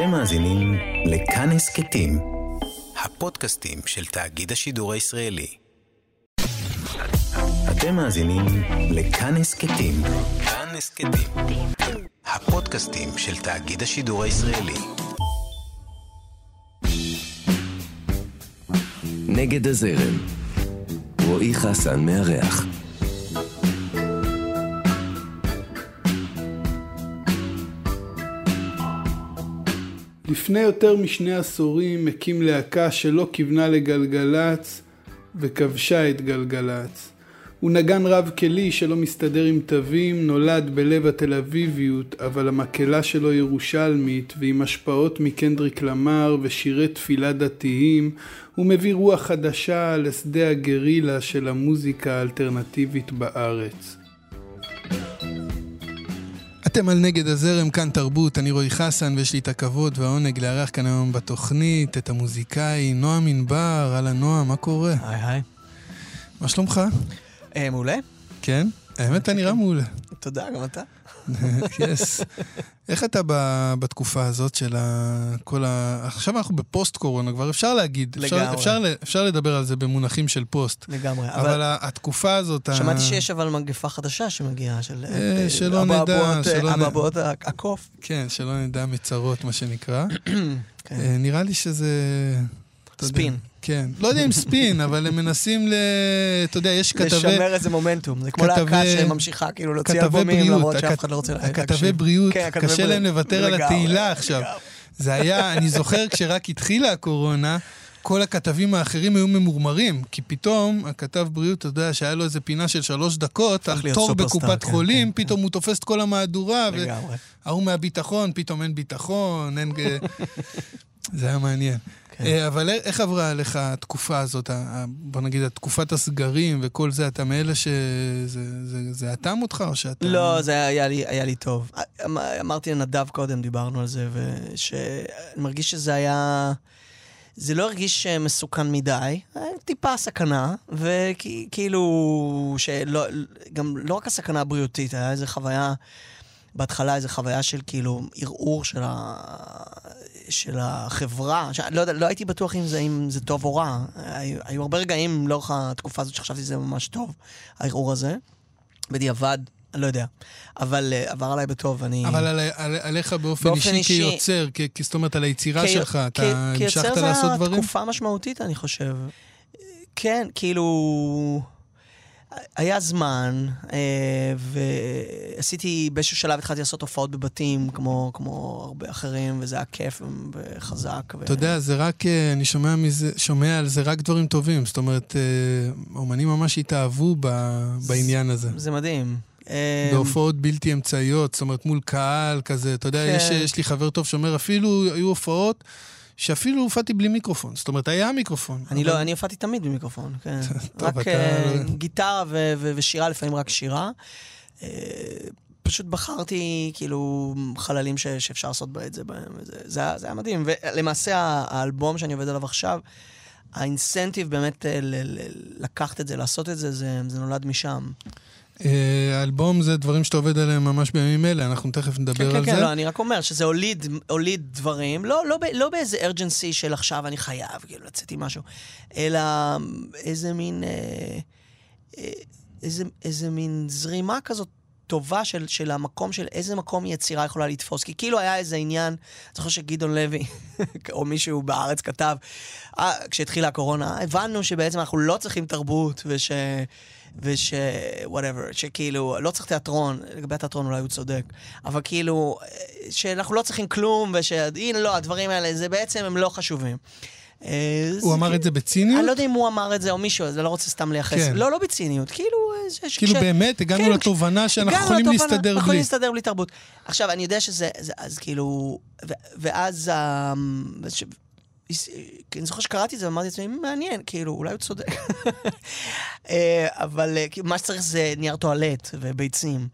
אתם מאזינים לכאן הסכתים, הפודקאסטים של תאגיד השידור הישראלי. אתם מאזינים לכאן הסכתים, כאן הסכתים, הפודקאסטים של תאגיד השידור הישראלי. נגד הזרם. רועי חסן מארח. לפני יותר משני עשורים הקים להקה שלא כיוונה לגלגלצ וכבשה את גלגלצ. הוא נגן רב כלי שלא מסתדר עם תווים, נולד בלב התל אביביות, אבל המקהלה שלו ירושלמית, ועם השפעות מקנדריק למר ושירי תפילה דתיים, הוא מביא רוח חדשה לשדה הגרילה של המוזיקה האלטרנטיבית בארץ. אתם על נגד הזרם, כאן תרבות, אני רועי חסן ויש לי את הכבוד והעונג לארח כאן היום בתוכנית את המוזיקאי נועם ענבר, אהלן נועם, מה קורה? היי היי. מה שלומך? אה, מעולה. כן? האמת, אתה נראה מעולה. תודה, גם אתה. Yes. איך אתה בתקופה הזאת של כל ה... עכשיו אנחנו בפוסט קורונה, כבר אפשר להגיד. לגמרי. אפשר, אפשר לדבר על זה במונחים של פוסט. לגמרי. אבל, אבל התקופה הזאת... שמעתי שיש אבל מגפה חדשה שמגיעה, של... אה, אה, שלא נדע, אבעבועות, אה, שלא נ- אבעבועות הקוף. כן, שלא נדע מצרות, מה שנקרא. כן. אה, נראה לי שזה... ספין. כן. לא יודע אם ספין, אבל הם מנסים ל... אתה יודע, יש כתבי... לשמר איזה מומנטום. זה כמו להקה שממשיכה כאילו להוציא אלבומים, למרות שאף אחד לא רוצה להקשיב. הכתבי בריאות, כן, קשה להם. לוותר על התהילה עכשיו. זה היה, אני זוכר כשרק התחילה הקורונה, כל הכתבים האחרים היו ממורמרים, כי פתאום הכתב בריאות, אתה יודע, שהיה לו איזה פינה של שלוש דקות, על תור בקופת כן, חולים, כן, פתאום הוא תופס את כל המהדורה, לגמרי. וההוא מהביטחון, פתאום אין ביטחון, אין... זה היה מעניין. כן. אה, אבל איך עברה עליך התקופה הזאת, בוא נגיד, תקופת הסגרים וכל זה, אתה מאלה שזה זה- זה אטם אותך, או שאתה... לא, זה היה לי, היה לי טוב. אמ- אמרתי לנדב קודם, דיברנו על זה, ושאני מרגיש שזה היה... זה לא הרגיש אה, מסוכן מדי, היה טיפה סכנה, וכאילו, שלא, גם לא רק הסכנה הבריאותית, היה איזו חוויה, בהתחלה איזו חוויה של כאילו ערעור של, ה, של החברה, ש, לא, לא הייתי בטוח אם זה, אם זה טוב או רע. היו, היו הרבה רגעים לאורך התקופה הזאת שחשבתי שזה ממש טוב, הערעור הזה. בדיעבד, אני לא יודע. אבל uh, עבר עליי בטוב, אני... אבל על, על, עליך באופן, באופן אישי, אישי- כיוצר, כ, כ- זאת אומרת, על היצירה כ- שלך, כ- אתה כיוצר המשכת לעשות דברים? תקופה משמעותית, אני חושב. כן, כאילו... היה זמן, אה, ועשיתי, באיזשהו שלב התחלתי לעשות הופעות בבתים, כמו, כמו הרבה אחרים, וזה היה כיף וחזק. ו... אתה יודע, זה רק, אה, אני שומע, מזה, שומע על זה רק דברים טובים. זאת אומרת, אה, אומנים ממש התאהבו ב, בעניין הזה. זה מדהים. אה, בהופעות בלתי אמצעיות, זאת אומרת, מול קהל כזה. אתה יודע, כן. יש, יש לי חבר טוב שאומר, אפילו היו הופעות שאפילו הופעתי בלי מיקרופון. זאת אומרת, היה מיקרופון. אני אבל- לא, אני הופעתי תמיד במיקרופון, כן. טוב, רק אתה- אה, גיטרה ו- ו- ושירה, לפעמים רק שירה. אה, פשוט בחרתי כאילו חללים ש- שאפשר לעשות את זה בהם, זה היה- זה היה מדהים. ולמעשה האלבום שאני עובד עליו עכשיו, האינסנטיב באמת אה, ל- ל- לקחת את זה, לעשות את זה, זה זה נולד משם. אה, האלבום זה דברים שאתה עובד עליהם ממש בימים אלה, אנחנו תכף נדבר כן, על כן, כן, זה. לא, אני רק אומר שזה הוליד, הוליד דברים, לא, לא, לא באיזה ארג'נסי של עכשיו אני חייב, כאילו, לצאת עם משהו, אלא איזה מין, אה, אה, איזה, איזה מין זרימה כזאת טובה של, של המקום, של איזה מקום יצירה יכולה לתפוס. כי כאילו היה איזה עניין, אני זוכר שגדעון לוי, או מישהו בארץ כתב, אה, כשהתחילה הקורונה, הבנו שבעצם אנחנו לא צריכים תרבות, וש... וש... whatever, שכאילו, לא צריך תיאטרון, לגבי התיאטרון אולי הוא צודק, אבל כאילו, שאנחנו לא צריכים כלום, ושהנה, לא, הדברים האלה, זה בעצם, הם לא חשובים. אה, הוא אמר את זה בציניות? אני לא יודע אם הוא אמר את זה או מישהו, אז אני לא רוצה סתם לייחס. כן. לא, לא בציניות, כאילו... אה, כאילו באמת, הגענו כן, לתובנה שאנחנו יכולים להסתדר אנחנו יכולים בלי. להסתדר בלי תרבות. עכשיו, אני יודע שזה, זה, אז כאילו, ואז, ש, אני זוכר שקראתי את זה ואמרתי לעצמי, מעניין, כאילו, אולי הוא צודק. אה, אבל אה, מה שצריך זה נייר טואלט וביצים.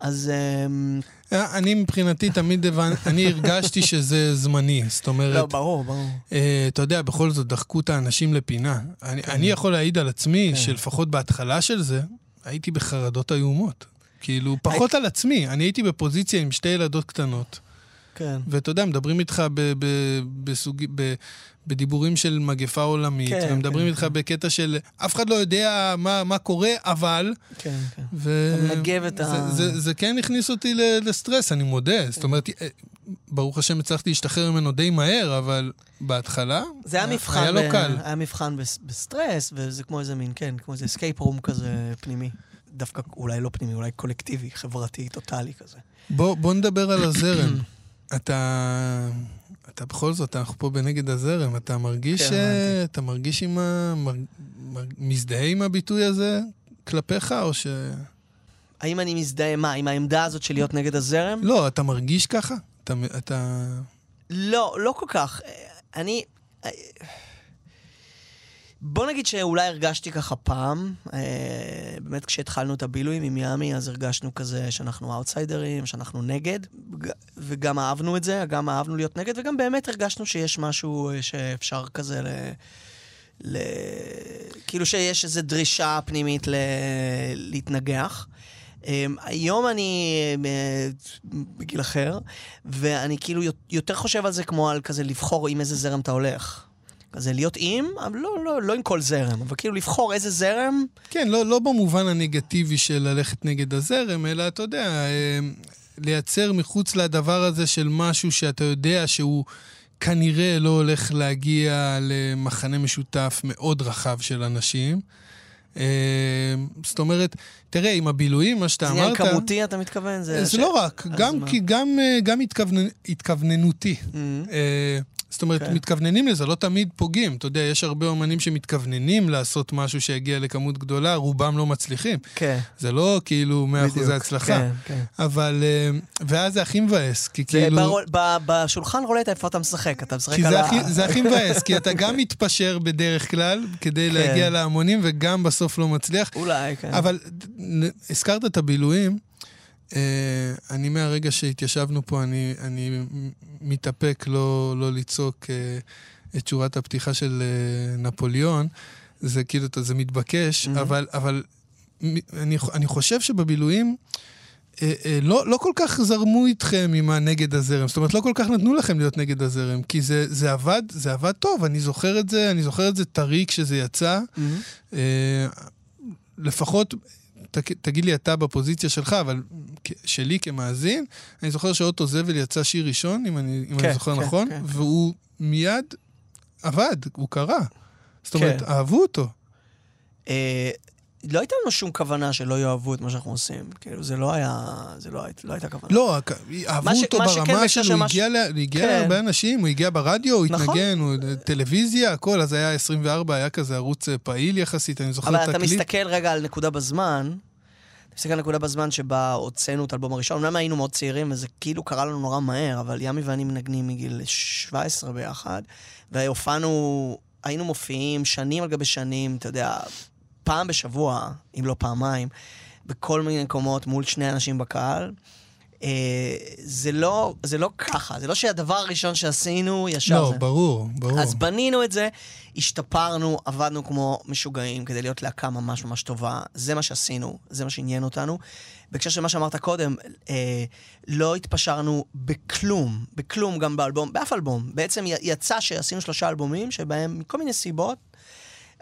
אז אמ, אה, אני מבחינתי תמיד הבנ... אני הרגשתי שזה זמני. זאת לא, אומרת, ברור, ברור. אה, אתה יודע, בכל זאת דחקו את האנשים לפינה. אני, אני יכול להעיד על עצמי כן. שלפחות בהתחלה של זה, הייתי בחרדות איומות. כאילו, פחות על עצמי. אני הייתי בפוזיציה עם שתי ילדות קטנות. כן. ואתה יודע, מדברים איתך ב, ב, בסוג, ב, בדיבורים של מגפה עולמית, כן, ומדברים כן, איתך בקטע של אף אחד לא יודע מה, מה קורה, אבל... כן, כן. ו... אתה מנגב את ה- זה, זה, זה כן הכניס אותי לסטרס, אני מודה. זאת אומרת, אה, ברוך השם הצלחתי להשתחרר ממנו די מהר, אבל בהתחלה זה היה מבחן, היה לא ב- קל. היה מבחן בס- ב סטרס, וזה כמו איזה מין, כן, כמו איזה escape room כזה פנימי. דווקא אולי לא פנימי, אולי קולקטיבי, חברתי, טוטאלי כזה. בוא, בוא נדבר על הזרם. אתה, אתה בכל זאת, אנחנו פה בנגד הזרם, אתה מרגיש, כן, הבנתי. אתה מרגיש עם ה... מר, מר, מזדהה עם הביטוי הזה כלפיך, או ש... האם אני מזדהה, מה, עם העמדה הזאת של להיות נגד הזרם? לא, אתה מרגיש ככה? אתה... אתה... לא, לא כל כך. אה, אני... אה, בוא נגיד שאולי הרגשתי ככה פעם, אה, באמת כשהתחלנו את הבילויים עם ימי, אז הרגשנו כזה שאנחנו אאוטסיידרים, שאנחנו נגד, וגם אהבנו את זה, גם אהבנו להיות נגד, וגם באמת הרגשנו שיש משהו אה, שאפשר כזה ל... ל... כאילו שיש איזו דרישה פנימית ל... להתנגח. Um, היום אני uh, בגיל אחר, ואני כאילו יותר חושב על זה כמו על כזה לבחור עם איזה זרם אתה הולך. כזה להיות עם, אבל לא, לא, לא עם כל זרם, אבל כאילו לבחור איזה זרם, כן, לא, לא במובן הנגטיבי של ללכת נגד הזרם, אלא אתה יודע, אה, לייצר מחוץ לדבר הזה של משהו שאתה יודע שהוא כנראה לא הולך להגיע למחנה משותף מאוד רחב של אנשים. אה, זאת אומרת, תראה, עם הבילויים, מה שאתה זה עניין אמרת... כמותי, אתה מתכוון? זה ש- לא רק, גם? כי, גם, אה, גם התכוונ... התכווננותי. Mhm. אה, זאת אומרת, כן. מתכווננים לזה, לא תמיד פוגעים. אתה יודע, יש הרבה אומנים שמתכווננים לעשות משהו שיגיע לכמות גדולה, רובם לא מצליחים. כן, זה לא כאילו 100% בדיוק. הצלחה. כן, כן. אבל, אה, ואז זה הכי מבאס, כי זה כאילו... ברול- ב- בשולחן רולטה איפה אתה משחק? אתה משחק על זה ה... זה הכי מבאס, כי אתה גם מתפשר בדרך כלל כדי כן. להגיע להמונים, וגם בסוף לא מצליח. אולי, כן. אבל הזכרת את הבילויים, אה, אני מהרגע שהתיישבנו פה, אני, אני מתאפק לא, לא לצעוק אה, את שורת הפתיחה של אה, נפוליאון, זה כאילו, זה מתבקש, מהמם. אבל, אבל אני, אני חושב שבבילויים... אה, לא, לא כל כך זרמו איתכם עם הנגד הזרם, זאת אומרת, לא כל כך נתנו לכם להיות נגד הזרם, כי זה, זה עבד, זה עבד טוב, אני זוכר את זה, אני זוכר את זה טרי כשזה יצא. מהמם. אה, לפחות, ת, תגיד לי אתה בפוזיציה שלך, אבל שלי כמאזין, אני זוכר שאוטו זבל יצא שיר ראשון, אם אני, אם כן, אני זוכר כן, נכון, כן. והוא מיד עבד, הוא קרה. זאת אומרת, כן. אהבו אותו. אה, לא הייתה לנו שום כוונה שלא יאהבו את מה שאנחנו עושים. כאילו, זה לא היה... זה לא היית- לא הייתה כוונה. לא, אהבו ש- אותו ברמה בהקשר של של הוא מה הגיע, ל- הוא הגיע כן. להרבה אנשים, הוא הגיע ברדיו, הוא נכון. התנגן, הוא טלוויזיה, הכל, אז היה 24, היה כזה ערוץ אה, פעיל יחסית, אני זוכר אבל את אתה הקליפ. מסתכל רגע על נקודה בזמן, אתה מסתכל על נקודה בזמן שבה הוצאנו את האלבום הראשון, אומנם היינו מאוד צעירים וזה כאילו קרה לנו נורא מהר, אבל ימי ואני מנגנים מגיל 17 ביחד, והופענו, היינו מופיעים שנים על גבי שנים, אתה יודע, פעם בשבוע, אם לא פעמיים, בכל מיני מקומות מול שני אנשים בקהל. אה, זה לא, זה לא ככה, זה לא שהדבר הראשון שעשינו ישר לא, זה. ברור, ברור. אז בנינו את זה, השתפרנו, עבדנו כמו משוגעים כדי להיות להקה ממש ממש טובה. זה מה שעשינו, זה מה שעניין אותנו. בהקשר של מה שאמרת קודם, אה, לא התפשרנו בכלום, בכלום גם באלבום, באף אלבום. בעצם יצא שעשינו שלושה אלבומים, שבהם מכל מיני סיבות,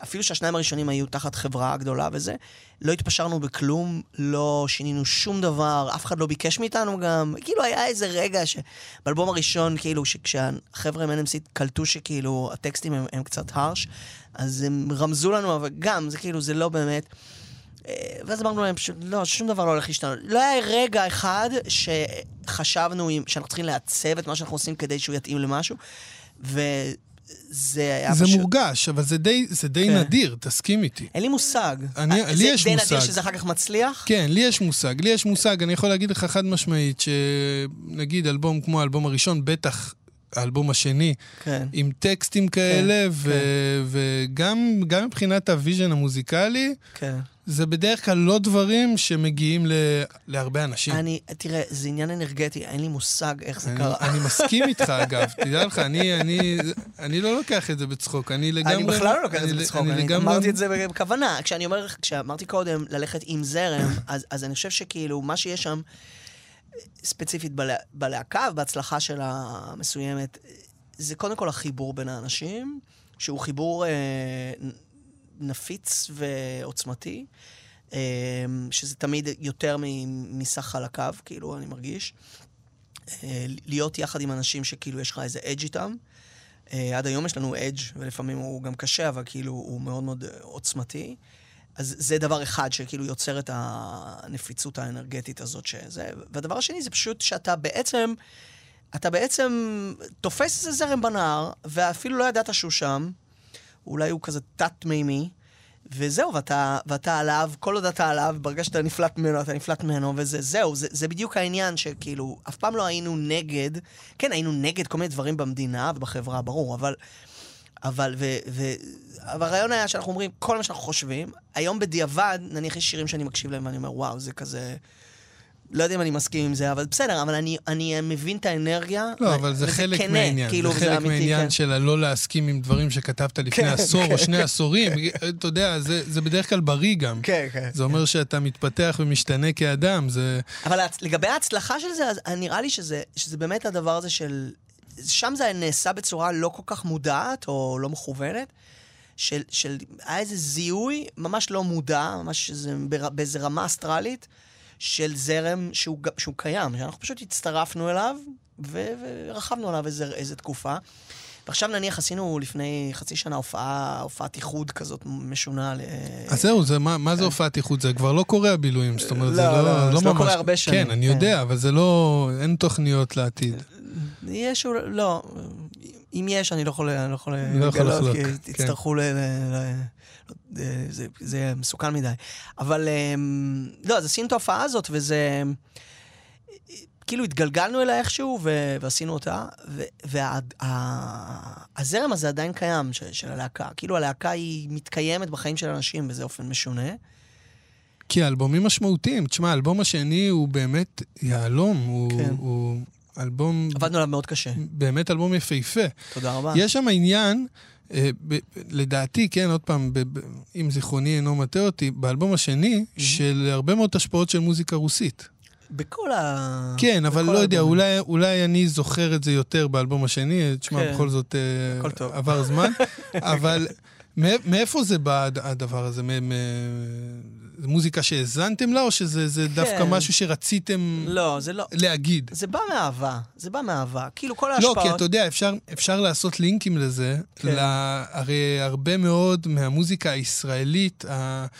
אפילו שהשניים הראשונים היו תחת חברה גדולה וזה, לא התפשרנו בכלום, לא שינינו שום דבר, אף אחד לא ביקש מאיתנו גם. כאילו היה איזה רגע שבאלבום הראשון, כאילו, שכשהחבר'ה עם NMC קלטו שכאילו הטקסטים הם, הם קצת הרש, אז הם רמזו לנו, אבל גם, זה כאילו, זה לא באמת. אה, ואז אמרנו להם, פשוט, לא, שום דבר לא הולך להשתנות. לא היה רגע אחד שחשבנו שאנחנו צריכים לעצב את מה שאנחנו עושים כדי שהוא יתאים למשהו, וזה היה זה פשוט... מורגש, אבל זה די, זה די כן. נדיר, תסכים איתי. אין לי מושג. אני- אה, לי זה יש די מושג. נדיר שזה אחר כך מצליח? כן, לי יש מושג, לי יש מושג, אני יכול להגיד לך חד משמעית, שנגיד אלבום כמו האלבום הראשון, בטח האלבום השני, כן. עם טקסטים כאלה, כן, ו- וגם גם מבחינת ה vision המוזיקלי, כן. זה בדרך כלל לא דברים שמגיעים ל- להרבה אנשים. אני, תראה, זה עניין אנרגטי, אין לי מושג איך זה אני, קרה. אני מסכים איתך, אגב. תדע לך, אני, אני, אני לא לוקח את זה בצחוק. אני לגמרי... אני בכלל לא לוקח את זה בצחוק, אני לגמרי- אמרתי את זה בכוונה. כשאני אומר, כשאמרתי קודם ללכת עם זרם, אז, אז אני חושב שכאילו, מה שיש שם, ספציפית בלה, בלהקה ובהצלחה שלה מסוימת, זה קודם כל החיבור בין האנשים, שהוא חיבור אה, נפיץ ועוצמתי, אה, שזה תמיד יותר מסך חלקיו, כאילו, אני מרגיש. אה, להיות יחד עם אנשים שכאילו יש לך איזה אדג' איתם. אה, עד היום יש לנו אדג', ולפעמים הוא גם קשה, אבל כאילו הוא מאוד מאוד עוצמתי. אז זה דבר אחד שכאילו יוצר את הנפיצות האנרגטית הזאת שזה. והדבר השני זה פשוט שאתה בעצם, אתה בעצם תופס איזה זרם בנהר, ואפילו לא ידעת שהוא שם. אולי הוא כזה תת-מימי, וזהו, ואתה, ואתה עליו, כל עוד אתה עליו, ברגע שאתה נפלט ממנו, אתה נפלט ממנו, וזה, זהו, זה, זה בדיוק העניין שכאילו, אף פעם לא היינו נגד, כן, היינו נגד כל מיני דברים במדינה ובחברה, ברור, אבל... אבל, ו, ו, אבל הרעיון היה שאנחנו אומרים כל מה שאנחנו חושבים. היום בדיעבד, נניח יש שירים שאני מקשיב להם ואני אומר, וואו, זה כזה... לא יודע אם אני מסכים עם זה, אבל בסדר, אבל אני, אני מבין את האנרגיה. לא, אבל זה חלק כנה, מהעניין. כאילו, זה חלק אמיתי, מהעניין כן. של הלא להסכים עם דברים שכתבת לפני כן, עשור כן, או שני עשורים. אתה יודע, זה זה בדרך כלל בריא גם. כן, כן. זה אומר שאתה מתפתח ומשתנה כאדם, זה... אבל לגבי ההצלחה של זה, אז נראה לי שזה, שזה באמת הדבר הזה של... שם זה נעשה בצורה לא כל כך מודעת או לא מכוונת, של, של היה איזה זיהוי ממש לא מודע, ממש איזה, באיזה רמה אסטרלית, של זרם שהוא, שהוא קיים, שאנחנו פשוט הצטרפנו אליו ו- ורכבנו עליו איזה, איזה תקופה. ועכשיו נניח עשינו לפני חצי שנה הופעה, הופעת איחוד כזאת משונה. ל... אז זהו, זה, מה, מה זה הופעת איחוד? זה כבר לא קורה הבילויים, זאת אומרת, זה לא, לא, לא, זה לא ממש... קורה הרבה שנים, כן, אני כן. יודע, אבל זה לא... אין תוכניות לעתיד. יש אולי, לא, אם יש, אני לא יכול, אני לא יכול לא לגלות, כי כן. תצטרכו ל... ל- ל- זה, זה מסוכן מדי. אבל אמ, לא, אז עשינו את ההופעה הזאת, וזה... כאילו התגלגלנו אליה איכשהו, ו- ועשינו אותה, והזרם הזה עדיין קיים, של, של הלהקה. כאילו הלהקה היא מתקיימת בחיים של אנשים באיזה אופן משונה. כי האלבומים משמעותיים. תשמע, האלבום השני הוא באמת יהלום, הוא, כן. הוא אלבום, עבדנו עליו מאוד קשה. באמת אלבום יפהפה. תודה רבה. יש שם עניין, אה, ב, לדעתי, כן, עוד פעם, ב, ב, אם זיכרוני אינו מטעה אותי, באלבום השני, של הרבה מאוד השפעות של מוזיקה רוסית. בכל ה... כן, אבל לא יודע. אולי, אולי אני זוכר את זה יותר באלבום השני, תשמע, כן. בכל זאת אה. עבר זמן, אבל מא- מאיפה זה בא הד- הדבר הזה? מוזיקה שהאזנתם לה, או שזה זה דווקא כן. משהו שרציתם לא, זה לא... להגיד? זה בא מאהבה, זה בא מאהבה. כאילו כל לא, ההשפעות... כי אתה יודע, אפשר, אפשר לעשות לינקים לזה. כן. לה, הרי הרבה מאוד מהמוזיקה הישראלית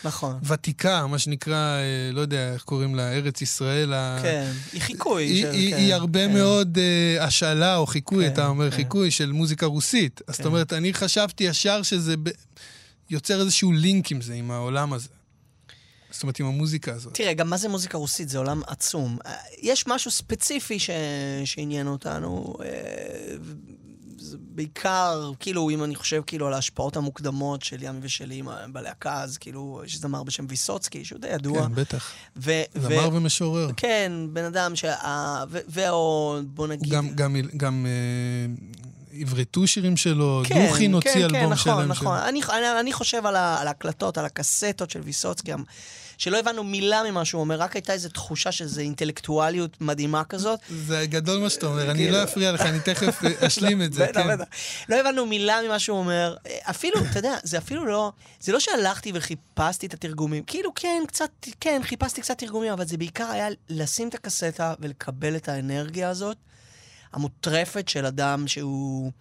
נכון. הוותיקה, מה שנקרא, אה, לא יודע איך קוראים לה, ארץ ישראל. ה- כן, היא חיקוי. היא, של- היא, כן, היא הרבה כן. מאוד uh, השאלה או חיקוי, כן, אתה אומר כן. חיקוי של מוזיקה רוסית. אז זאת כן. אומרת, אני חשבתי ישר שזה ב... יוצר איזשהו לינק עם זה, עם העולם הזה. זאת אומרת, עם המוזיקה הזאת. תראה, גם מה זה מוזיקה רוסית? זה עולם עצום. אה, יש משהו ספציפי ש... שעניין אותנו. אה, זה בעיקר, כאילו, אם אני חושב כאילו על ההשפעות המוקדמות של ימי ושלי בלהקה, אז כאילו, יש זמר בשם ויסוצקי, שהוא די ידוע. כן, בטח. ו... זמר ומשורר. כן, בן אדם שה... ו... ואו, בוא נגיד... גם, גם, גם אה, עברתו שירים שלו, כן, דוכין הוציא כן, אלבום כן, נכון, שלם. נכון. אני, אני, אני חושב על, ה, על ההקלטות, על הקסטות של ויסוצקי, שלא הבנו מילה ממה שהוא אומר, רק הייתה איזו תחושה שזה אינטלקטואליות מדהימה כזאת. זה גדול מה שאתה אומר, אני כאילו- לא אפריע לך, אני תכף אשלים את זה, בטח, כן. בטח. לא הבנו מילה ממה שהוא אומר. אפילו, אתה יודע, זה אפילו לא... זה לא שהלכתי וחיפשתי את התרגומים. כאילו, כן, קצת, כן, חיפשתי קצת תרגומים, אבל זה בעיקר היה לשים את הקסטה ולקבל את האנרגיה הזאת, המוטרפת של אדם שהוא...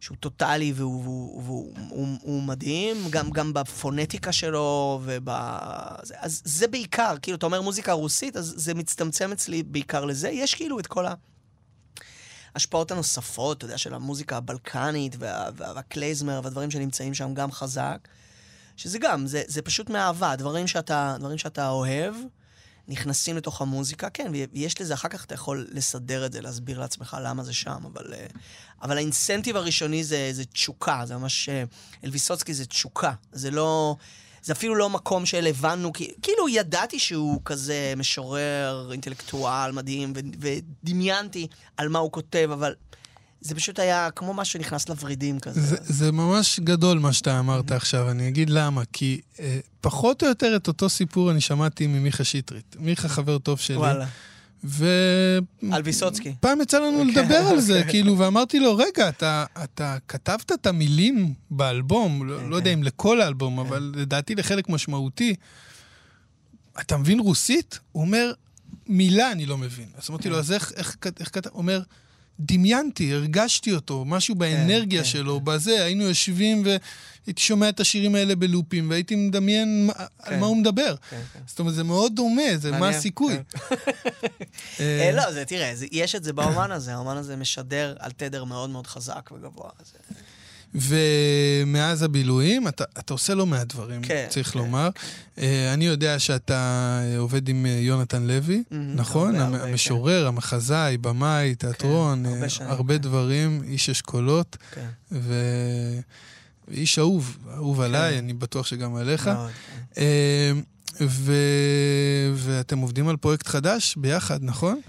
שהוא טוטאלי והוא, והוא, והוא הוא, הוא מדהים, גם, גם בפונטיקה שלו וב... אז זה בעיקר, כאילו, אתה אומר מוזיקה רוסית, אז זה מצטמצם אצלי בעיקר לזה. יש כאילו את כל. ההשפעות הנוספות, אתה יודע, של המוזיקה הבלקנית וה, וה, והקלייזמר והדברים שנמצאים שם גם חזק, שזה גם, זה, זה פשוט מאהבה, דברים שאתה, דברים שאתה אוהב, נכנסים לתוך המוזיקה, כן, ויש לזה, אחר כך אתה יכול לסדר את זה, להסביר לעצמך למה זה שם, אבל, אה, אבל האינסנטיב הראשוני זה, זה תשוקה, זה ממש, אה, אלוויסוצקי זה תשוקה, זה לא... זה אפילו לא מקום של הבנו, כאילו ידעתי שהוא כזה משורר, אינטלקטואל מדהים, ו- ודמיינתי על מה הוא כותב, אבל זה פשוט היה כמו משהו שנכנס לוורידים כזה. זה, זה ממש גדול מה שאתה אמרת עכשיו, אני אגיד למה. כי אה, פחות או יותר את אותו סיפור אני שמעתי ממיכה שטרית. מיכה חבר טוב שלי. וואלה. ו... על ויסוצקי. פעם יצא לנו לדבר על זה, כאילו, ואמרתי לו, רגע, אתה, אתה כתבת את המילים באלבום, לא, לא יודע אם לכל האלבום, אבל לדעתי לחלק משמעותי. אתה מבין רוסית? הוא אומר, מילה אני לא מבין. אז אמרתי לו, אז איך, איך, איך כתב? הוא אומר, דמיינתי, הרגשתי אותו, משהו באנרגיה כן, שלו, בזה, היינו יושבים והייתי שומע את השירים האלה בלופים, והייתי מדמיין מה- על כן. מה הוא מדבר. כן, כן. זאת אומרת, זה מאוד דומה, זה מה מעניין, הסיכוי. אה, אה, לא, זה, תראה, זה- יש את זה באומן הזה, האומן הזה משדר על תדר מאוד מאוד חזק וגבוה. ומאז הבילויים, אתה, אתה עושה לא מעט דברים, כן, צריך כן, לומר. אה, אני יודע שאתה אה, עובד עם אה, יונתן לוי, מהמם, נכון? הרבה, הרבה, המשורר, המחזאי, במאי, תיאטרון, הרבה אה, שנים, הרבה כן. דברים, איש אשכולות, כן. ואיש אהוב, אהוב עליי, אני בטוח שגם עליך. מאוד, כן. ו... ואתם עובדים על פרויקט חדש ביחד, נכון?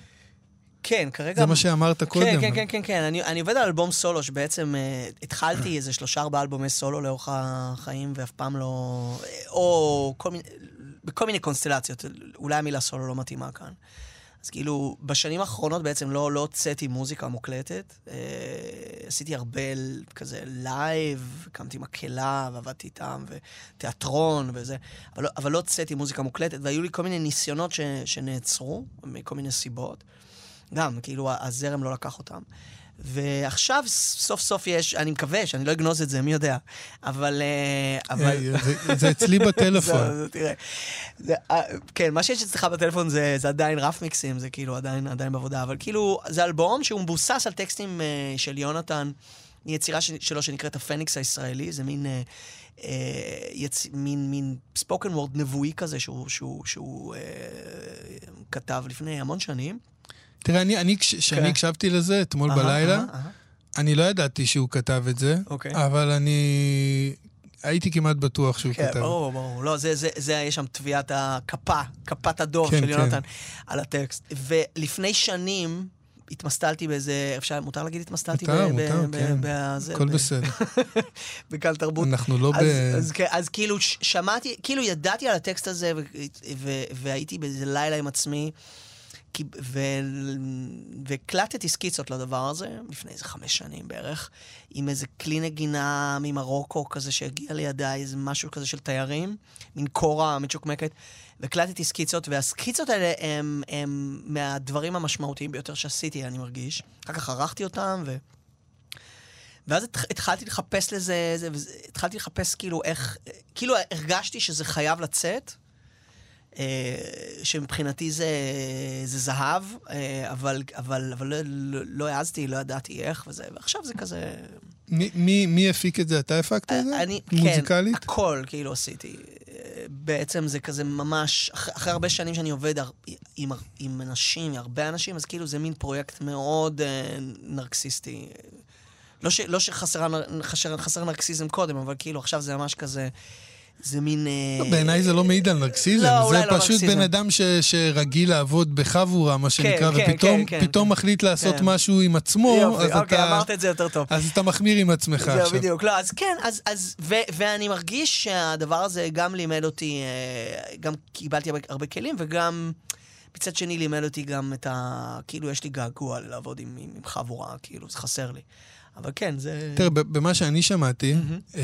כן, כרגע... זה מה שאמרת קודם. כן, כן, כן, כן, כן. אני, אני עובד על אלבום סולו, שבעצם אה, התחלתי איזה שלושה ארבעה אלבומי סולו לאורך החיים, ואף פעם לא... או כל מיני... בכל מיני קונסטלציות. אולי המילה סולו לא מתאימה כאן. אז כאילו, בשנים האחרונות בעצם לא לא הוצאתי מוזיקה מוקלטת. אה, עשיתי הרבה כזה לייב, הקמתי מקהלה ועבדתי איתם, ותיאטרון וזה, אבל לא, אבל לא הוצאתי מוזיקה מוקלטת, והיו לי כל מיני ניסיונות ש, שנעצרו, מכל מיני סיבות. גם, כאילו, הזרם לא לקח אותם. ועכשיו סוף סוף יש, אני מקווה שאני לא אגנוז את זה, מי יודע. אבל... אה, אבל... אה, זה- זה אצלי בטלפון. זה, זה, תראה. זה, אה, כן, מה שיש אצלך בטלפון זה, זה עדיין רף מיקסים, זה כאילו עדיין, עדיין בעבודה, אבל כאילו, זה אלבום שהוא מבוסס על טקסטים של יונתן, יצירה שלו שנקראת הפניקס הישראלי, זה מין... יצ... מין, מין ספוקן וורד נבואי כזה שהוא, שהוא, שהוא אה, כתב לפני המון שנים. תראה, אני, אני, כש- כשאני כן. הקשבתי לזה אתמול אהה, בלילה, אהה, אהה. אני לא ידעתי שהוא כתב את זה, אוקיי. אבל אני הייתי כמעט בטוח שהוא כן, כתב. ברור, ברור. לא, זה, זה, זה, יש שם טביעת הכפה, כפת הדוב כן, של כן. יונתן על הטקסט. ולפני שנים התמסטלתי באיזה, אפשר, מותר להגיד התמסטלתי? מותר, ב- מותר, ב- כן. ב- הכל ב- בסדר. בקל תרבות. אנחנו לא אז, ב... אז, כן, אז כאילו שמעתי, כאילו ידעתי על הטקסט הזה, ו- ו- והייתי באיזה לילה עם עצמי, ו- והקלטתי סקיצות לדבר הזה, לפני איזה חמש שנים בערך, עם איזה כלי נגינה ממרוקו כזה שהגיע לידיי, איזה משהו כזה של תיירים, מין קורה מצ'וקמקת, והקלטתי סקיצות, והסקיצות האלה הם, הם מהדברים המשמעותיים ביותר שעשיתי, אני מרגיש. אחר כך ערכתי אותם, ו... ואז התח- התחלתי לחפש לזה, זה, התחלתי לחפש כאילו איך, כאילו הרגשתי שזה חייב לצאת, שמבחינתי זה, זה זהב, אה, אבל, אבל, אבל לא, לא, לא העזתי, לא ידעתי איך וזה, ועכשיו זה כזה... מי- מי מי הפיק את זה? אתה הפקת את זה? אני, מוזיקלית? כן, הכל כאילו עשיתי. אה, בעצם זה כזה ממש, אחרי, אחרי הרבה שנים שאני עובד הר, עם, עם אנשים, הרבה אנשים, אז כאילו זה מין פרויקט מאוד אה, נרקסיסטי. לא, ש, לא שחסר חסר, חסר נרקסיזם קודם, אבל כאילו עכשיו זה ממש כזה, זה מין... אה, לא, בעיניי זה לא מעיד על נרקסיזם, לא, זה לא פשוט נרקסיזם. בן אדם ש- שרגיל לעבוד בחבורה, מה שנקרא, כן, ופתאום כן, כן, פתאום כן. מחליט לעשות כן. משהו עם עצמו, יופי, אז אוקיי, אתה... אמרת את זה יותר טוב. אז אתה מחמיר עם עצמך זהו, עכשיו. בדיוק. לא, אז כן, אז, אז ו, ואני מרגיש שהדבר הזה גם לימד אותי, אה, גם קיבלתי הרבה, הרבה כלים, וגם מצד שני לימד אותי גם את ה... כאילו, יש לי געגוע לעבוד עם, עם, עם חבורה, כאילו, זה חסר לי. אבל כן, זה... תראה, במה שאני שמעתי, אה,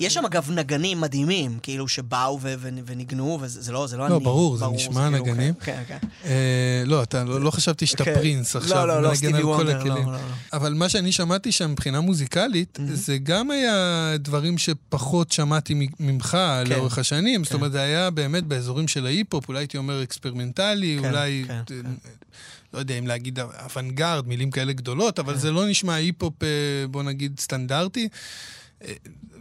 יש שם אגב נגנים מדהימים, כאילו, שבאו וניגנו, וזה זה לא, זה לא, לא, אני. ברור, זה נשמע נגנים. כן, כן. לא, אתה לא חשבתי שאתה כן. פרינס עכשיו, לא, לא, מנגן על כל לא, הכלים. לא, לא. אבל מה שאני שמעתי שם מבחינה מוזיקלית, זה גם היה דברים שפחות שמעתי ממך כן. לאורך השנים. זאת אומרת, זה היה באמת באזורים של ההיפ-הופ, אולי הייתי אומר אקספרימנטלי, כן, אולי, כן, אה, כן. לא יודע אם להגיד אוונגרד, מילים כאלה גדולות, אבל זה לא נשמע היפ-הופ, אה, בוא נגיד, סטנדרטי.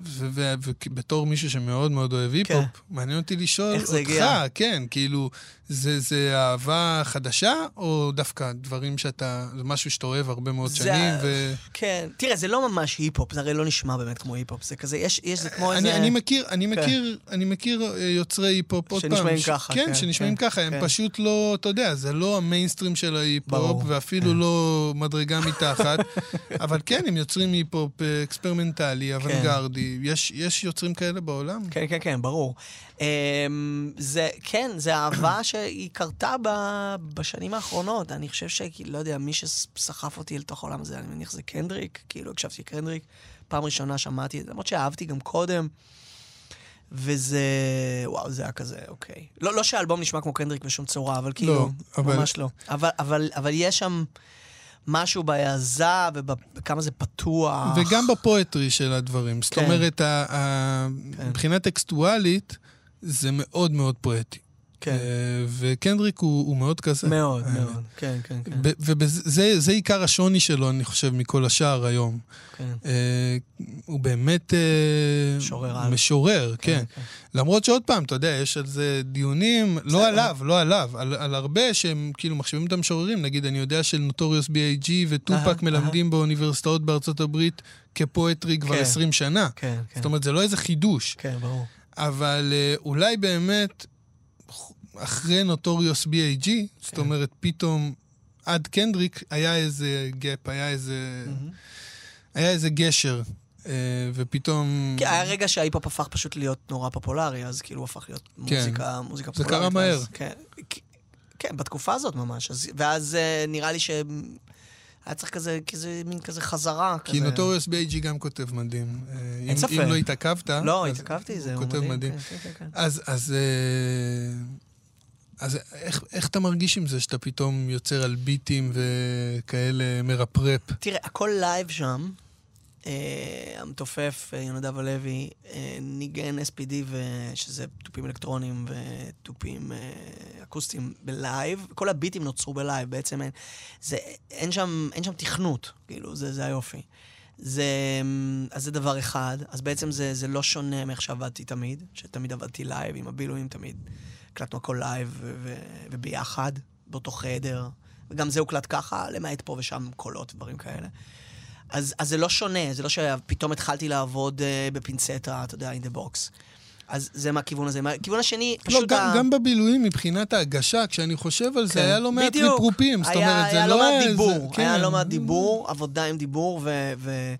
ובתור מישהו שמאוד מאוד אוהב היפ-הופ, מעניין אותי לשאול אותך, הגיע? כן, כאילו, זה, זה אהבה חדשה, או דווקא דברים שאתה, זה משהו שאתה אוהב הרבה מאוד זה- שנים, ו... כן, תראה, זה לא ממש היפ-הופ, זה הרי לא נשמע באמת כמו היפ-הופ, זה כזה, יש, יש, זה כמו אני, איזה... אני מכיר, אני כן. מכיר, אני מכיר אה, יוצרי היפ-הופ, עוד פעם. שנשמעים ככה, כן, כן, שנשמעים כן, ככה, הם כן. פשוט לא, אתה יודע, זה לא המיינסטרים של ההיפ-הופ, ואפילו לא מדרגה מתחת, אבל כן, הם יוצרים היפ-הופ אה, אקספרימנטלי, אוונגרדי, יש, יש יוצרים כאלה בעולם? כן, כן, כן, ברור. אמ, זה, כן, זה אהבה. שהיא קרתה ב, בשנים האחרונות. אני חושב ש... לא יודע, מי שסחף אותי לתוך העולם הזה, אני מניח זה קנדריק, כאילו הקשבתי לקנדריק. פעם ראשונה שמעתי את זה, למרות שאהבתי גם קודם. וזה, וואו, זה היה כזה, אוקיי. לא, לא שהאלבום נשמע כמו קנדריק בשום צורה, אבל כאילו, לא, אבל... ממש לא. אבל, אבל, אבל יש שם משהו בהעזה ובכמה זה פתוח. וגם בפואטרי של הדברים. זאת כן. אומרת, ה- ה- כן. מבחינה טקסטואלית, זה מאוד מאוד פואטי. כן. אה, וקנדריק הוא, הוא מאוד כזה. מאוד, האמת. מאוד. כן, כן, כן. וזה זה עיקר השוני שלו, אני חושב, מכל השאר היום. כן. אה, הוא באמת... אה, משורר על. משורר, כן. למרות שעוד פעם, אתה יודע, יש על זה דיונים, לא עליו, לא עליו, על, על הרבה שהם כאילו מחשיבים את המשוררים. נגיד, אני יודע של נוטוריוס B.I.G. וטופאק מלמדים באוניברסיטאות בארצות הברית כ poetry כבר כן. 20 שנה. כן, כן. זאת אומרת, זה לא איזה חידוש. כן, ברור. אבל אה, אולי באמת, אחרי נוטוריוס B.I.G., כן. זאת אומרת, פתאום עד קנדריק היה איזה gap, היה איזה... היה איזה גשר, אה, ופתאום... כי היה רגע שההיפ-הופ הפך פשוט להיות נורא פופולרי, אז כאילו הוא הפך להיות מוזיקה, מוזיקה זה פופולרית. קרה מהר. כן, כן, בתקופה הזאת ממש. אז- ואז אה, נראה לי שהיה צריך כזה, כזה, מין כזה חזרה. כי. נוטוריוס בי.ג'י גם כותב מדהים. אה, אין ספק. אם לא התעכבת, לא, אז התעכבתי, זה הוא הוא כותב מדהים. כן, כן, כן, כן. אז, אז, איך, איך אתה מרגיש עם זה שאתה פתאום יוצר על ביטים וכאלה מרפרפ? תראה, הכל לייב שם. אה, המתופף, אה, יונדב הלוי, אה, ניגן SPD, ו- שזה תופים אלקטרונים ותופים אה, אקוסטיים בלייב. כל הביטים נוצרו בלייב, בעצם אין, זה, אין, שם, אין שם תכנות, כאילו, זה, זה היופי. זה, אז זה דבר אחד, אז בעצם זה, זה לא שונה מאיך שעבדתי תמיד, שתמיד עבדתי לייב עם הבילויים, תמיד הקלטנו הכל לייב וביחד, באותו חדר, וגם זה הוקלט ככה, למעט פה ושם קולות, דברים כאלה. אז, אז זה לא שונה, זה לא שפתאום התחלתי לעבוד uh, בפינצטה, אתה יודע, in the box. אז זה מהכיוון הזה. מהכיוון השני, לא, פשוט... גם, ה... גם בבילויים מבחינת ההגשה, כשאני חושב על זה, כן. היה לא מעט בדיוק. ריפרופים. זאת היה, אומרת, זה היה לא לא מעט איזה- דיבור, כן. היה לא מעט דיבור, עבודה עם דיבור ו... ו...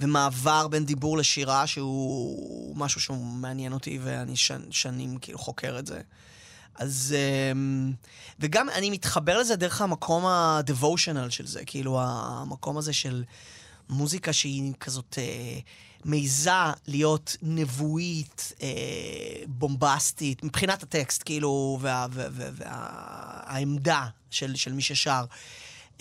ומעבר בין דיבור לשירה, שהוא משהו שהוא מעניין אותי, ואני ש... שנים כאילו חוקר את זה. אז... אמ, וגם אני מתחבר לזה דרך המקום ה-devotional של זה, כאילו המקום הזה של מוזיקה שהיא כזאת אה, מעיזה להיות נבואית, אה, בומבסטית, מבחינת הטקסט, כאילו, והעמדה וה, וה, וה, של, של מי ששר.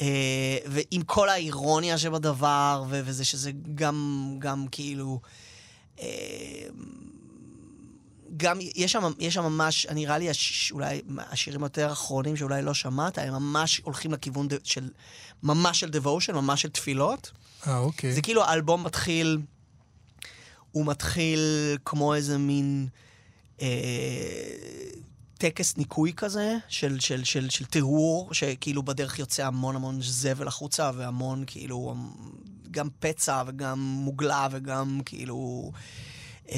אה, ועם כל האירוניה שבדבר, וזה שזה גם, גם כאילו... אה, גם, יש שם, יש שם ממש, נראה לי הש, אולי השירים היותר האחרונים שאולי לא שמעת, הם ממש הולכים לכיוון ד, של, ממש של devotion, ממש של תפילות. אה, אוקיי. זה כאילו האלבום מתחיל, הוא מתחיל כמו איזה מין אה, טקס ניקוי כזה, של, של, של, של טיהור, שכאילו בדרך יוצא המון המון זבל החוצה, והמון כאילו, גם פצע וגם מוגלה וגם כאילו... אה,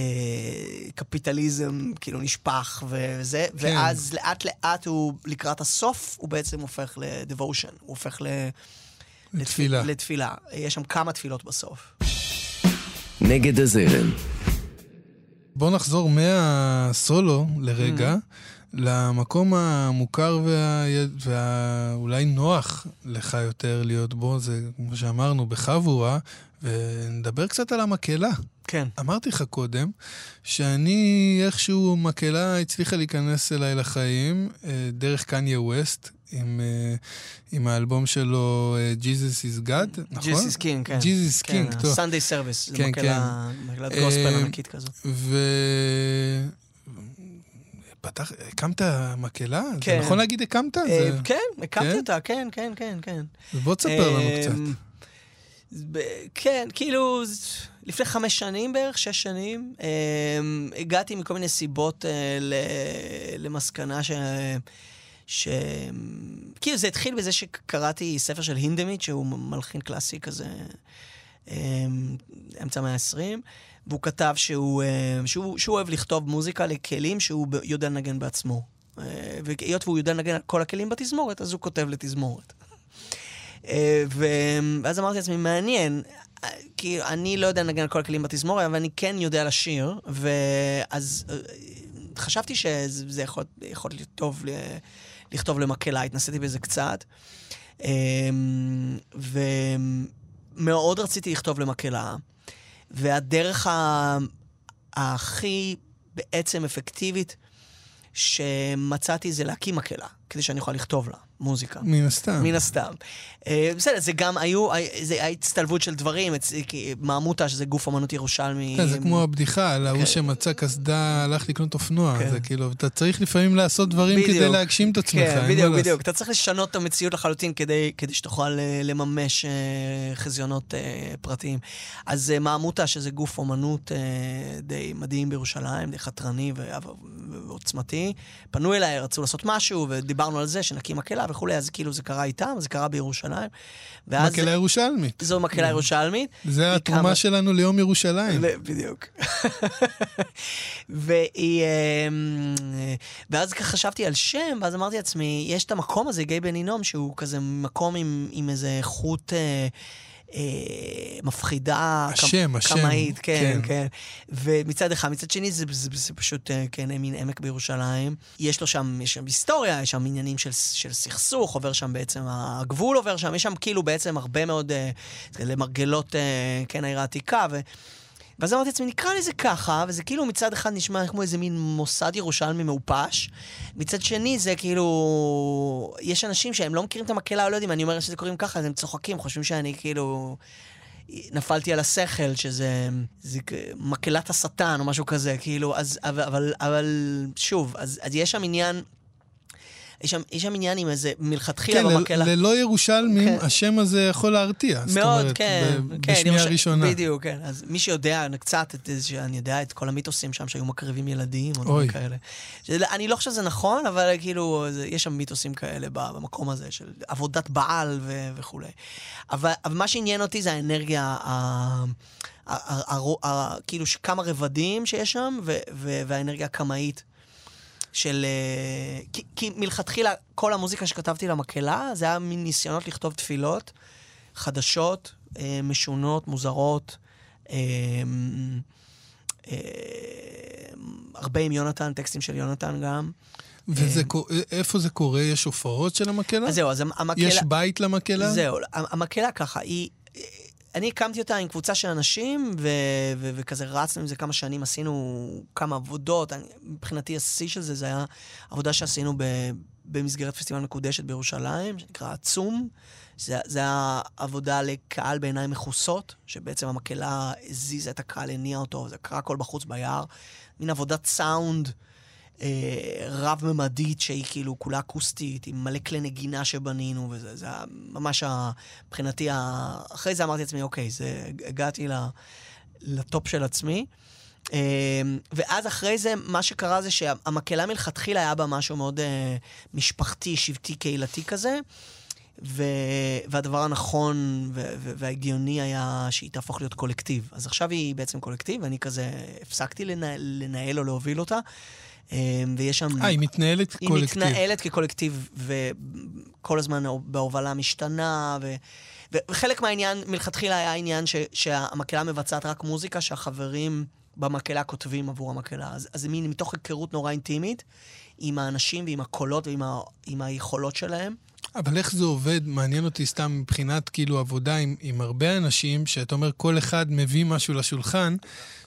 קפיטליזם כאילו נשפך וזה, כן. ואז לאט לאט הוא, לקראת הסוף, הוא בעצם הופך ל-devotion, הוא הופך ל... לתפילה. לתפ- לתפילה. יש שם כמה תפילות בסוף. נגד הזרם, בוא נחזור מהסולו לרגע, Mm-hmm. למקום המוכר והאולי וה... אולי נוח לך יותר להיות בו, זה כמו שאמרנו, בחבורה, ונדבר קצת על המקהלה. כן. אמרתי לך קודם, שאני איכשהו, מקהלה הצליחה להיכנס אליי לחיים אה, דרך קניה ווסט, עם, אה, עם האלבום שלו אה, Jesus is God, נכון? Jesus King, כן. Jesus כן, King, טוב. Service, זה כן, מקהלה, מקהלת גוספל ענקית כזו. ו... פתח, הקמת מקהלה? כן. זה נכון להגיד הקמת? אה, זה... כן, הקמתי כן? אותה, כן, כן, כן, כן. בוא תספר לנו אה, קצת. כן, כאילו, לפני חמש שנים בערך, שש שנים, אה, הגעתי מכל מיני סיבות אה, למסקנה ש... ש... כאילו, זה התחיל בזה שקראתי ספר של הינדמיט, שהוא מלחין קלאסי כזה, אה, אמצע המאה ה-20, והוא כתב שהוא, שהוא, שהוא אוהב לכתוב מוזיקה לכלים שהוא יודע לנגן בעצמו. והיות והוא יודע לנגן על כל הכלים בתזמורת, אז הוא כותב לתזמורת. אה, ואז אמרתי לעצמי, מעניין, אה, כי אני לא יודע לנגן על כל הכלים בתזמורת, אבל אני כן יודע לשיר, ואז אה, חשבתי שזה יכול, יכול להיות טוב ל- לכתוב למקהלה, התנסיתי בזה קצת. ומאוד רציתי לכתוב למקהלה, והדרך הכי בעצם אפקטיבית שמצאתי זה להקים מקהלה, כדי שאני אוכל לכתוב לה מוזיקה. מן הסתם. מן הסתם. אה, בסדר, זה גם היו, זה היה הצטלבות של דברים, מעמותה, שזה גוף אמנות ירושלמי. כן, זה כמו הבדיחה על ההוא כן. שמצא קסדה, הלך לקנות אופנוע. כן. זה כאילו, אתה צריך לפעמים לעשות דברים כדי. להגשים את עצמך, כן, בדיוק. בדיוק. אתה צריך לשנות את המציאות לחלוטין כדי, כדי שתוכל אה, לממש אה, חזיונות אה, פרטיים. אז אה, מעמותה, שזה גוף אומנות אה, די מדהים בירושלים, די חתרני ועוצמתי, פנו אליי, רצו לעשות משהו, ודיברנו על זה, שנקים מקהלה וכולי, אז כאילו זה קרה איתם, זה קרה בירושלים. מקהלה ירושלמית. זו מקהלה ירושלמית. זה התרומה קמה- שלנו ליום ירושלים. ו- בדיוק. והיא... אמ, ואז ככה חשבתי על שם, ואז אמרתי לעצמי, יש את המקום הזה, גיא בן הינום, שהוא כזה מקום עם, עם איזה איכות... אה, אה, מפחידה, השם, השם, קמאית, כן, כן. כן. ומצד אחד, מצד שני זה, זה, זה פשוט, אה, כן, מין עמק בירושלים. יש לו שם, יש שם היסטוריה, יש שם עניינים של, של סכסוך, עובר שם בעצם, הגבול עובר שם, יש שם כאילו בעצם הרבה מאוד אה, למרגלות, אה, כן, העיר העתיקה, ו... ואז אמרתי לעצמי, נקרא לזה ככה, וזה כאילו מצד אחד נשמע כמו איזה מין מוסד ירושלמי מעופש, מצד שני זה כאילו... יש אנשים שהם לא מכירים את המקהלה, לא יודעים, אני אומר שזה קוראים ככה, אז הם צוחקים, חושבים שאני כאילו... נפלתי על השכל, שזה זה מקהלת השטן או משהו כזה, כאילו, אז, אבל, אבל, אבל שוב, אז, אז יש שם עניין, יש שם, יש שם עניין עם איזה מלכתחילה כן, במקהלה. ללא ירושלמים, כן. השם הזה יכול להרתיע. זאת מאוד, אומרת, כן, ב- כן. בשמיעה ירוש- ראשונה. בדיוק, כן. אז מי שיודע קצת, את שאני יודע את כל המיתוסים שם שהיו מקריבים ילדים, או. דברים כאלה. שזה- אני לא חושב שזה נכון, אבל כאילו, זה, יש שם מיתוסים כאלה במקום הזה, של עבודת בעל ו- וכולי. אבל, אבל מה שעניין אותי זה האנרגיה, ה- כאילו, כמה רבדים שיש שם, והאנרגיה הקמאית. של... אה, כי, כי מלכתחילה, כל המוזיקה שכתבתי למקהלה, זה היה מין ניסיונות לכתוב תפילות חדשות, אה, משונות, מוזרות. אה, אה, הרבה עם יונתן, טקסטים של יונתן גם. וזה, קו- איפה זה קורה? יש הופעות של המקהלה? אז זהו, אז המקהלה... יש בית למקהלה? זהו, המקהלה ככה, היא... אני הקמתי אותה עם קבוצה של אנשים, ו- ו- וכזה רצנו עם זה כמה שנים, עשינו כמה עבודות. אני, מבחינתי השיא של זה, זה היה עבודה שעשינו ב- במסגרת פסטיבל מקודשת בירושלים, שנקרא עצום. זה, זה היה עבודה לקהל בעיניים מכוסות, שבעצם המקהלה הזיזה את הקהל, הניעה אותו, זה קרה הכל בחוץ ביער. מין עבודת סאונד. אה, רב-ממדית שהיא כאילו כולה אקוסטית, עם מלא כלי נגינה שבנינו, וזה זה היה ממש ה- מבחינתי, ה... אחרי זה אמרתי לעצמי, אוקיי, זה, הגעתי ל, לטופ של עצמי. אה, ואז אחרי זה, מה שקרה זה שהמקהלה מלכתחילה היה בה משהו מאוד אה, משפחתי, שבטי, קהילתי כזה. ו... והדבר הנכון ו... ו... וההגיוני היה שהיא תהפוך להיות קולקטיב. אז עכשיו היא בעצם קולקטיב, ואני כזה הפסקתי לנהל, לנהל או להוביל אותה. אה, ויש שם... אה, היא מתנהלת היא קולקטיב. מתנהלת כקולקטיב, וכל הזמן בהובלה משתנה, ו... וחלק מהעניין, מלכתחילה היה העניין ש... שהמקהלה מבצעת רק מוזיקה, שהחברים במקהלה כותבים עבור המקהלה. אז, אז זה מין מתוך היכרות נורא אינטימית עם האנשים ועם הקולות ועם ה... היכולות שלהם. אבל איך זה עובד? מעניין אותי סתם מבחינת כאילו עבודה עם, עם הרבה אנשים, שאתה אומר כל אחד מביא משהו לשולחן.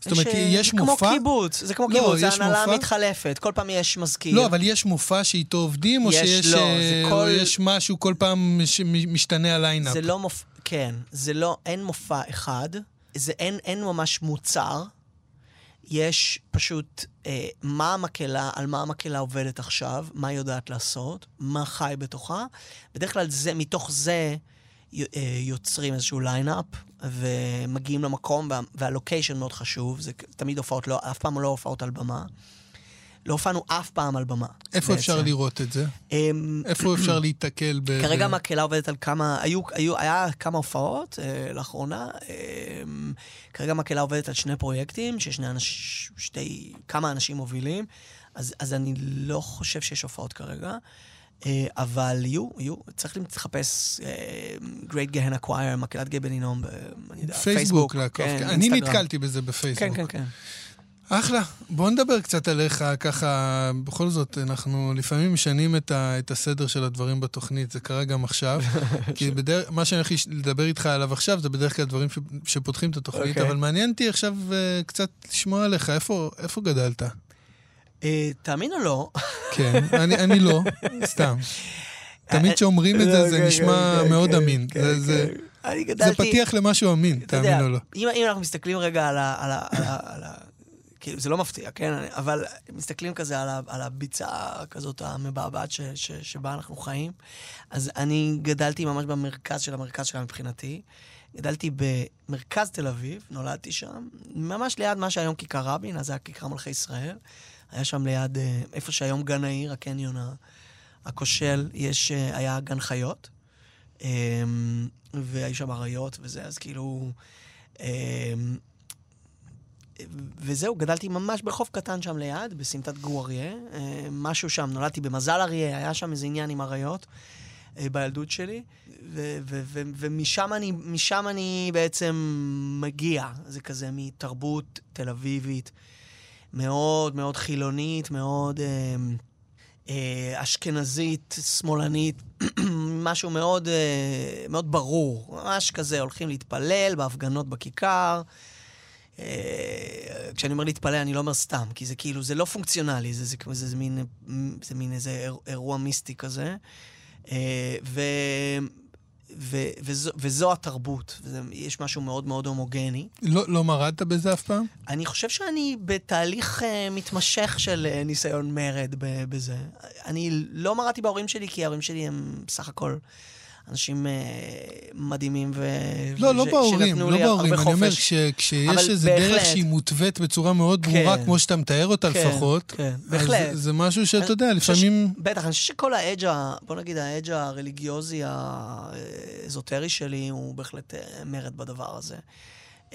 זאת אומרת, ש- יש זה מופע... כמו קיבוץ, זה כמו לא, קיבוץ, יש ההנהלה מופע- מתחלפת, כל פעם יש מזכיר. לא, אבל יש מופע שאיתו עובדים, או יש, שיש לא, אה, זה או כל- יש משהו כל פעם שמשתנה הליינאפ? זה לא מופע, כן, זה לא, אין מופע אחד, זה אין, אין ממש מוצר, יש פשוט אה, מה המקהלה, על מה המקהלה עובדת עכשיו, מה היא יודעת לעשות, מה חי בתוכה. בדרך כלל זה, מתוך זה אה, יוצרים איזשהו ליינאפ, ומגיעים למקום, וה, והלוקיישן מאוד חשוב, זה תמיד הופעות, לא, אף פעם לא הופעות על במה. לא הופענו אף פעם על במה. איפה בעצם. אפשר לראות את זה? אמ, איפה אפשר להיתקל ב... כרגע המקהלה עובדת על כמה, היו, היו, היה כמה הופעות אה, לאחרונה. אה, כרגע המקהלה עובדת על שני פרויקטים, ששני אנשים, שתי, כמה אנשים מובילים, אז, אז אני לא חושב שיש הופעות כרגע. אה, אבל יהיו, יהיו, צריך לחפש אה, Great Gehenna Choir, מקהלת ב- אני יודע, פייסבוק לעקוב. כן, כן, אני אינסטגרם. נתקלתי בזה בפייסבוק. כן, כן, כן. אחלה. בוא נדבר קצת עליך, ככה, בכל זאת, אנחנו לפעמים משנים את, ה, את הסדר של הדברים בתוכנית, זה קרה גם עכשיו. כי בדרך, מה שאני הולך לדבר איתך עליו עכשיו, זה בדרך כלל דברים ש, שפותחים את התוכנית, okay. אוקיי. אבל מעניין אותי עכשיו uh, קצת לשמוע עליך, איפה, איפה גדלת? אה, תאמין או לא? כן, אני, אני לא, סתם. תמיד כשאומרים את זה, זה כן, נשמע כן, מאוד אמין. זה-. פתיח למשהו אמין, יודע, תאמין או לא. אם, אם אנחנו מסתכלים רגע על ה... על ה, על ה, על ה כאילו, זה לא מפתיע, כן? אבל מסתכלים כזה על, ה, על הביצה כזאת המבעבעת שבה אנחנו חיים. אז אני גדלתי ממש במרכז של המרכז שלה מבחינתי. גדלתי במרכז תל אביב, נולדתי שם, ממש ליד מה שהיום כיכר רבין, אז זה היה כיכר מלכי ישראל. היה שם ליד, אה, איפה שהיום גן העיר, הקניון הכושל, יש, אה, היה גן חיות. אמ, והיו שם אריות וזה, אז כאילו... וזהו, גדלתי ממש ברחוב קטן שם ליד, בסמטת גור אריה. אה, משהו שם, נולדתי במזל אריה, היה שם איזה עניין עם אריות אה, בילדות שלי. ו- ו- ו- ומשם אני, אני בעצם מגיע. זה כזה מתרבות תל אביבית, מאוד מאוד חילונית, מאוד אה, אה, אשכנזית, שמאלנית, משהו מאוד, אה, מאוד ברור. ממש כזה, הולכים להתפלל בהפגנות בכיכר. אה, כשאני אומר להתפלל, אני לא אומר סתם, כי זה כאילו, זה לא פונקציונלי, זה, זה, זה, זה, מין, זה מין איזה איר- אירוע מיסטי כזה. אה, ו, ו, וזו, וזו התרבות, וזה, יש משהו מאוד מאוד הומוגני. לא לא מרדת בזה אף פעם? אני חושב שאני בתהליך uh, מתמשך של uh, ניסיון מרד ב- בזה. אני לא מרדתי בהורים שלי, כי ההורים שלי הם בסך הכל אנשים uh, מדהימים ו... לא, לא בהורים, לא בהורים. אני אומר. כש- כשיש איזו דרך. שהיא מותווית בצורה מאוד ברורה, כן. כמו שאתה מתאר אותה כן, לפחות, כן, אז בהחלט. זה משהו שאתה יודע, חושב ש- לפעמים... בטח, אני חושב שכל האדג', ה- בוא נגיד, האדג' הרליגיוזי האזוטרי שלי הוא בהחלט אה, מרד בדבר הזה.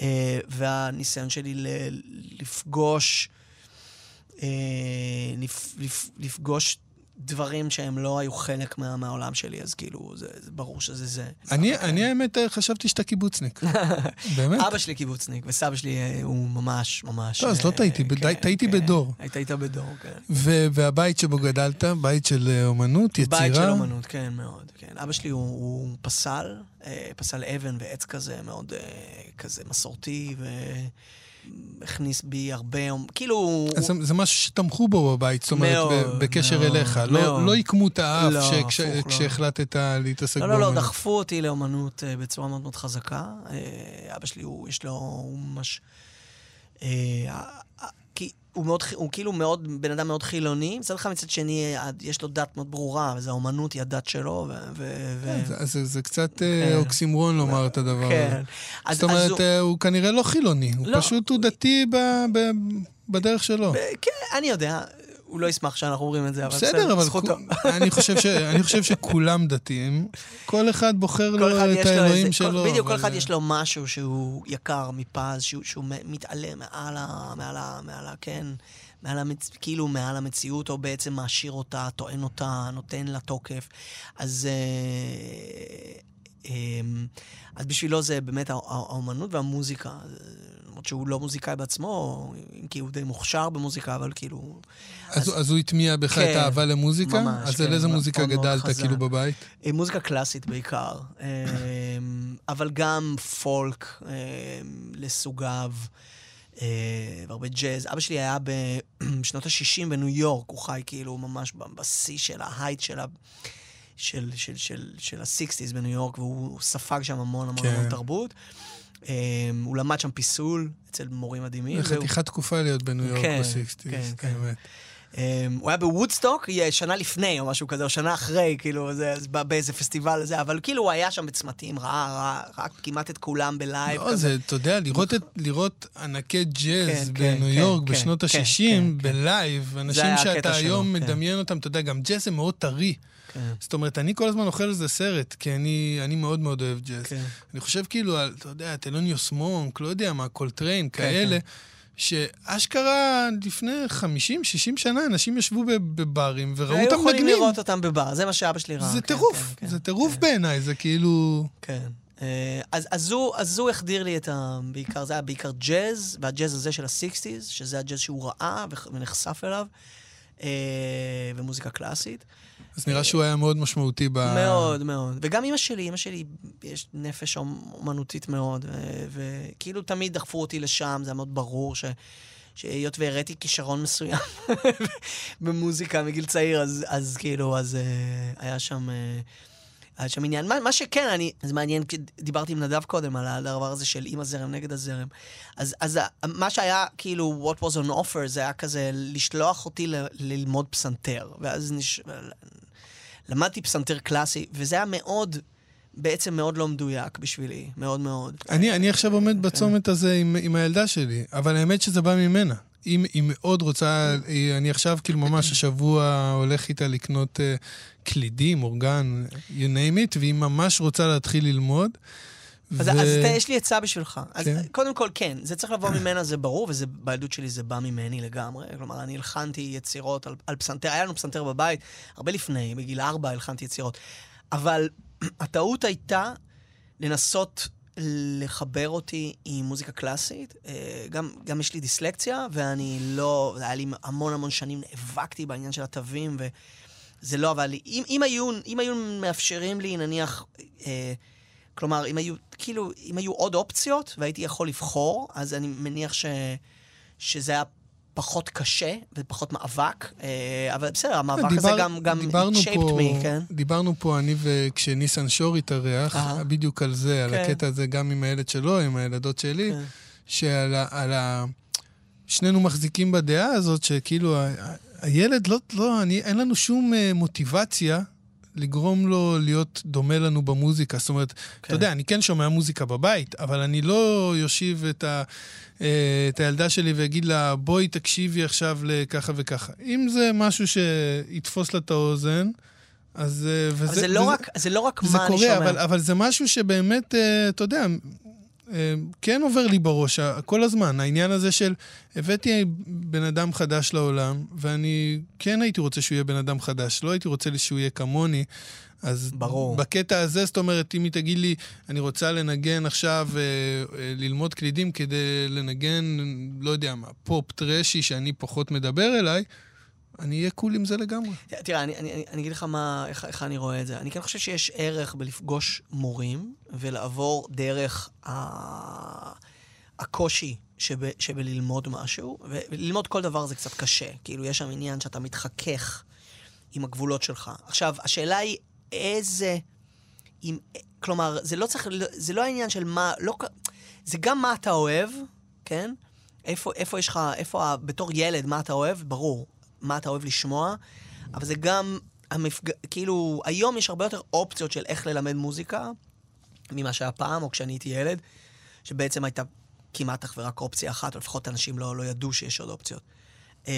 אה, והניסיון שלי ל- לפגוש, אה, לפ- לפ- לפגוש דברים שהם לא היו חלק מה, מהעולם שלי, אז כאילו, זה, זה ברור שזה זה. אני, אני האמת אה, חשבתי שאתה קיבוצניק. באמת? אבא שלי קיבוצניק, וסבא שלי אה, הוא ממש, ממש... לא, אז לא אה, טעיתי, בדי- כן, טעיתי כן. בדור. היית איתה בדור, כן. ו- והבית שבו גדלת, בית של אומנות, יצירה. בית של אומנות, כן, מאוד. כן. אבא שלי הוא, הוא פסל, פסל אבן ועץ כזה, מאוד כזה מסורתי, והכניס בי הרבה, כאילו... זה- זה משהו שתמכו בו בבית, זאת אומרת, מאוד, בקשר מאוד, אליך. לא- מאוד. לא עיקמו את האף לא, שכש- הפוך, לא. כשהחלטת להתעסק לא, באומנות. לא, לא, דחפו אותי לאומנות אה, בצורה מאוד מאוד חזקה. אה, אבא שלי, הוא, יש לו, הוא ממש... אה, כי הוא מאוד, הוא כאילו מאוד, בן אדם מאוד חילוני, מצד אחד מצד שני, יש לו דת מאוד ברורה, וזו האומנות, היא הדת שלו, ו... ו- ו- כן, זה- זה- זה קצת אה, כן. אוקסימורון לומר את הדבר הזה. כן. אז- זאת אומרת, אז הוא- אה, הוא כנראה לא חילוני, הוא לא. פשוט הוא דתי ב- ב- בדרך שלו. כן, אני יודע, הוא לא ישמח שאנחנו אומרים את זה, אבל בסדר, אבל זכותו. אני חושב ש- אני חושב שכולם דתיים. כל אחד בוחר כל לו אחד את האלוהים איזה, שלו. כל, בדיוק, כל אחד אה, יש לו משהו שהוא יקר מפז, שהוא, שהוא מתעלה מעל ה... מעל ה... מעל ה... כן, מעל המצ... כאילו מעל המציאות, או בעצם מעשיר אותה, טוען אותה, נותן לה תוקף. אז... אה, אה, אז בשבילו זה באמת הא- הא- האומנות והמוזיקה. למרות שהוא לא מוזיקאי בעצמו, אם כי הוא די מוכשר במוזיקה, אבל כאילו... אז אז הוא הטמיע בך את כן, האהבה למוזיקה? ממש, אז כן, על איזה מוזיקה גדלת חזק. כאילו בבית? אה, מוזיקה קלאסית בעיקר, אה, אבל גם פולק אה, לסוגיו, והרבה ג'אז. אבא שלי היה בשנות ה-60 בניו יורק, הוא חי כאילו ממש בשיא של ההייט של ה... של, של, של, של ה-60's בניו יורק, והוא ספג שם המון המון כן. המון תרבות. אה, הוא למד שם פיסול אצל מורים מדהימים. והוא- חתיכת תקופה להיות בניו יורק כן, בסיקסטיז, כן, את כן. האמת. אממ, הוא היה בוודסטוק שנה לפני או משהו כזה, או שנה אחרי, כאילו, זה, באיזה פסטיבל זה, אבל כאילו הוא היה שם בצמתים, ראה, ראה, ראה כמעט את כולם בלייב. לא, כזה. זה, אתה יודע, לראות את- לראות ענקי ג'אז כן, בניו כן, יורק כן, בשנות כן, ה-60 כן. בלייב, אנשים שאתה היום. מדמיין אותם, אתה יודע, גם ג'אז זה מאוד טרי. כן. זאת אומרת, אני כל הזמן אוכל איזה סרט, כי אני, אני מאוד מאוד אוהב ג'אז. כן. אני חושב כאילו על, אתה יודע, טלוניוס מונק, לא יודע מה, קולטריין, כן, כאלה, שאשכרה לפני 50-60 שנה אנשים ישבו בב- בברים וראו אותם יכולים מנגנים. לראות אותם בבר, זה מה שאבא שלי ראה. זה כן, טירוף, כן, כן, זה טירוף בעיניי, זה כאילו... כן. אה, אז, אז, הוא, אז הוא החדיר לי את ה... בעיקר, זה היה בעיקר ג'אז, והג'אז הזה של ה-60's, שזה הג'אז שהוא ראה ונחשף אליו, אה, ומוזיקה קלאסית. אז נראה שהוא היה מאוד משמעותי ב... מאוד, מאוד. וגם אימא שלי, אימא שלי, יש נפש אומנותית מאוד, וכאילו תמיד דחפו אותי לשם, זה היה מאוד ברור ש... שהיות והראיתי כישרון מסוים במוזיקה מגיל צעיר, אז, אז כאילו, אז uh, היה שם... Uh, היה שם עניין. מה, מה שכן, אני, זה מעניין, דיברתי עם נדב קודם על הדבר הזה של עם הזרם נגד הזרם. אז, אז מה שהיה, כאילו, what was on offer, זה היה כזה לשלוח אותי ל, ללמוד פסנתר. ואז נש... למדתי פסנתר קלאסי, וזה היה מאוד בעצם מאוד לא מדויק בשבילי, מאוד מאוד. אני, אני עכשיו עומד כן. בצומת הזה עם, עם הילדה שלי, אבל האמת שזה בא ממנה. אם היא מאוד רוצה, אני עכשיו כאילו ממש השבוע הולך איתה לקנות uh, קלידים, אורגן, you name it, והיא ממש רוצה להתחיל ללמוד. אז, ו... אז אתה, יש לי עצה בשבילך. אז כן? קודם כל, כן, זה צריך לבוא ממנה, זה ברור, ובילדות שלי זה בא ממני לגמרי. כלומר, אני הלחנתי יצירות על, על פסנתר, היה לנו פסנתר בבית, הרבה לפני, בגיל ארבע הלחנתי יצירות. אבל הטעות הייתה לנסות לחבר אותי עם מוזיקה קלאסית. אה, גם, גם יש לי דיסלקציה, ואני לא... היה לי המון המון שנים, נאבקתי בעניין של התווים, וזה לא, אבל אם, אם, היו, אם היו מאפשרים לי, נניח, אה, כלומר, אם היו, כאילו, אם היו עוד אופציות, והייתי יכול לבחור, אז אני מניח ש, שזה היה פחות קשה ופחות מאבק, אה, אבל בסדר, המאבק דיבר, הזה גם, גם shaped פה, me, כן? דיברנו פה, אני וכשניסן שור התארח, uh-huh. בדיוק על זה, כן. על הקטע הזה, גם עם הילד שלו, עם הילדות שלי, כן. שעל ה, על ה... שנינו מחזיקים בדעה הזאת, שכאילו, ה, הילד לא, לא, אני, אין לנו שום uh, מוטיבציה לגרום לו להיות דומה לנו במוזיקה. זאת אומרת, כן. אתה יודע, אני כן שומע מוזיקה בבית, אבל אני לא יושיב את, ה, אה, את הילדה שלי ואגיד לה, בואי תקשיבי עכשיו לככה וככה. אם זה משהו שיתפוס לה את האוזן, אז... אה, וזה, אבל זה לא, וזה, רק, זה לא רק מה קורה, אני שומע. אבל, אבל זה משהו שבאמת, אה, אתה יודע, כן עובר לי בראש כל הזמן, העניין הזה של הבאתי בן אדם חדש לעולם, ואני כן הייתי רוצה שהוא יהיה בן אדם חדש, לא הייתי רוצה שהוא יהיה כמוני. אז ברור. בקטע הזה, זאת אומרת, אם היא תגיד לי, אני רוצה לנגן עכשיו, אה, אה, ללמוד קלידים כדי לנגן, לא יודע מה, פופ טרשי שפחות מדבר אליי, אני אהיה קול עם זה לגמרי. תראה, אני, אני, אני אגיד לך מה, איך, איך אני רואה את זה. אני כן חושב שיש ערך בלפגוש מורים ולעבור דרך ה... הקושי שב, שבללמוד משהו, וללמוד כל דבר זה קצת קשה. כאילו, יש שם עניין שאתה מתחכך עם הגבולות שלך. עכשיו, השאלה היא איזה... עם, כלומר, זה לא צריך... זה לא העניין של מה... לא, זה גם מה אתה אוהב, כן? איפה, איפה יש לך... איפה, בתור ילד, מה אתה אוהב? ברור. מה אתה אוהב לשמוע, אבל זה גם המפג... כאילו, היום יש הרבה יותר אופציות של איך ללמד מוזיקה ממה שהיה פעם, או כשאני הייתי ילד, שבעצם הייתה כמעט אך ורק אופציה אחת, או לפחות אנשים לא, לא ידעו שיש עוד אופציות. אמ,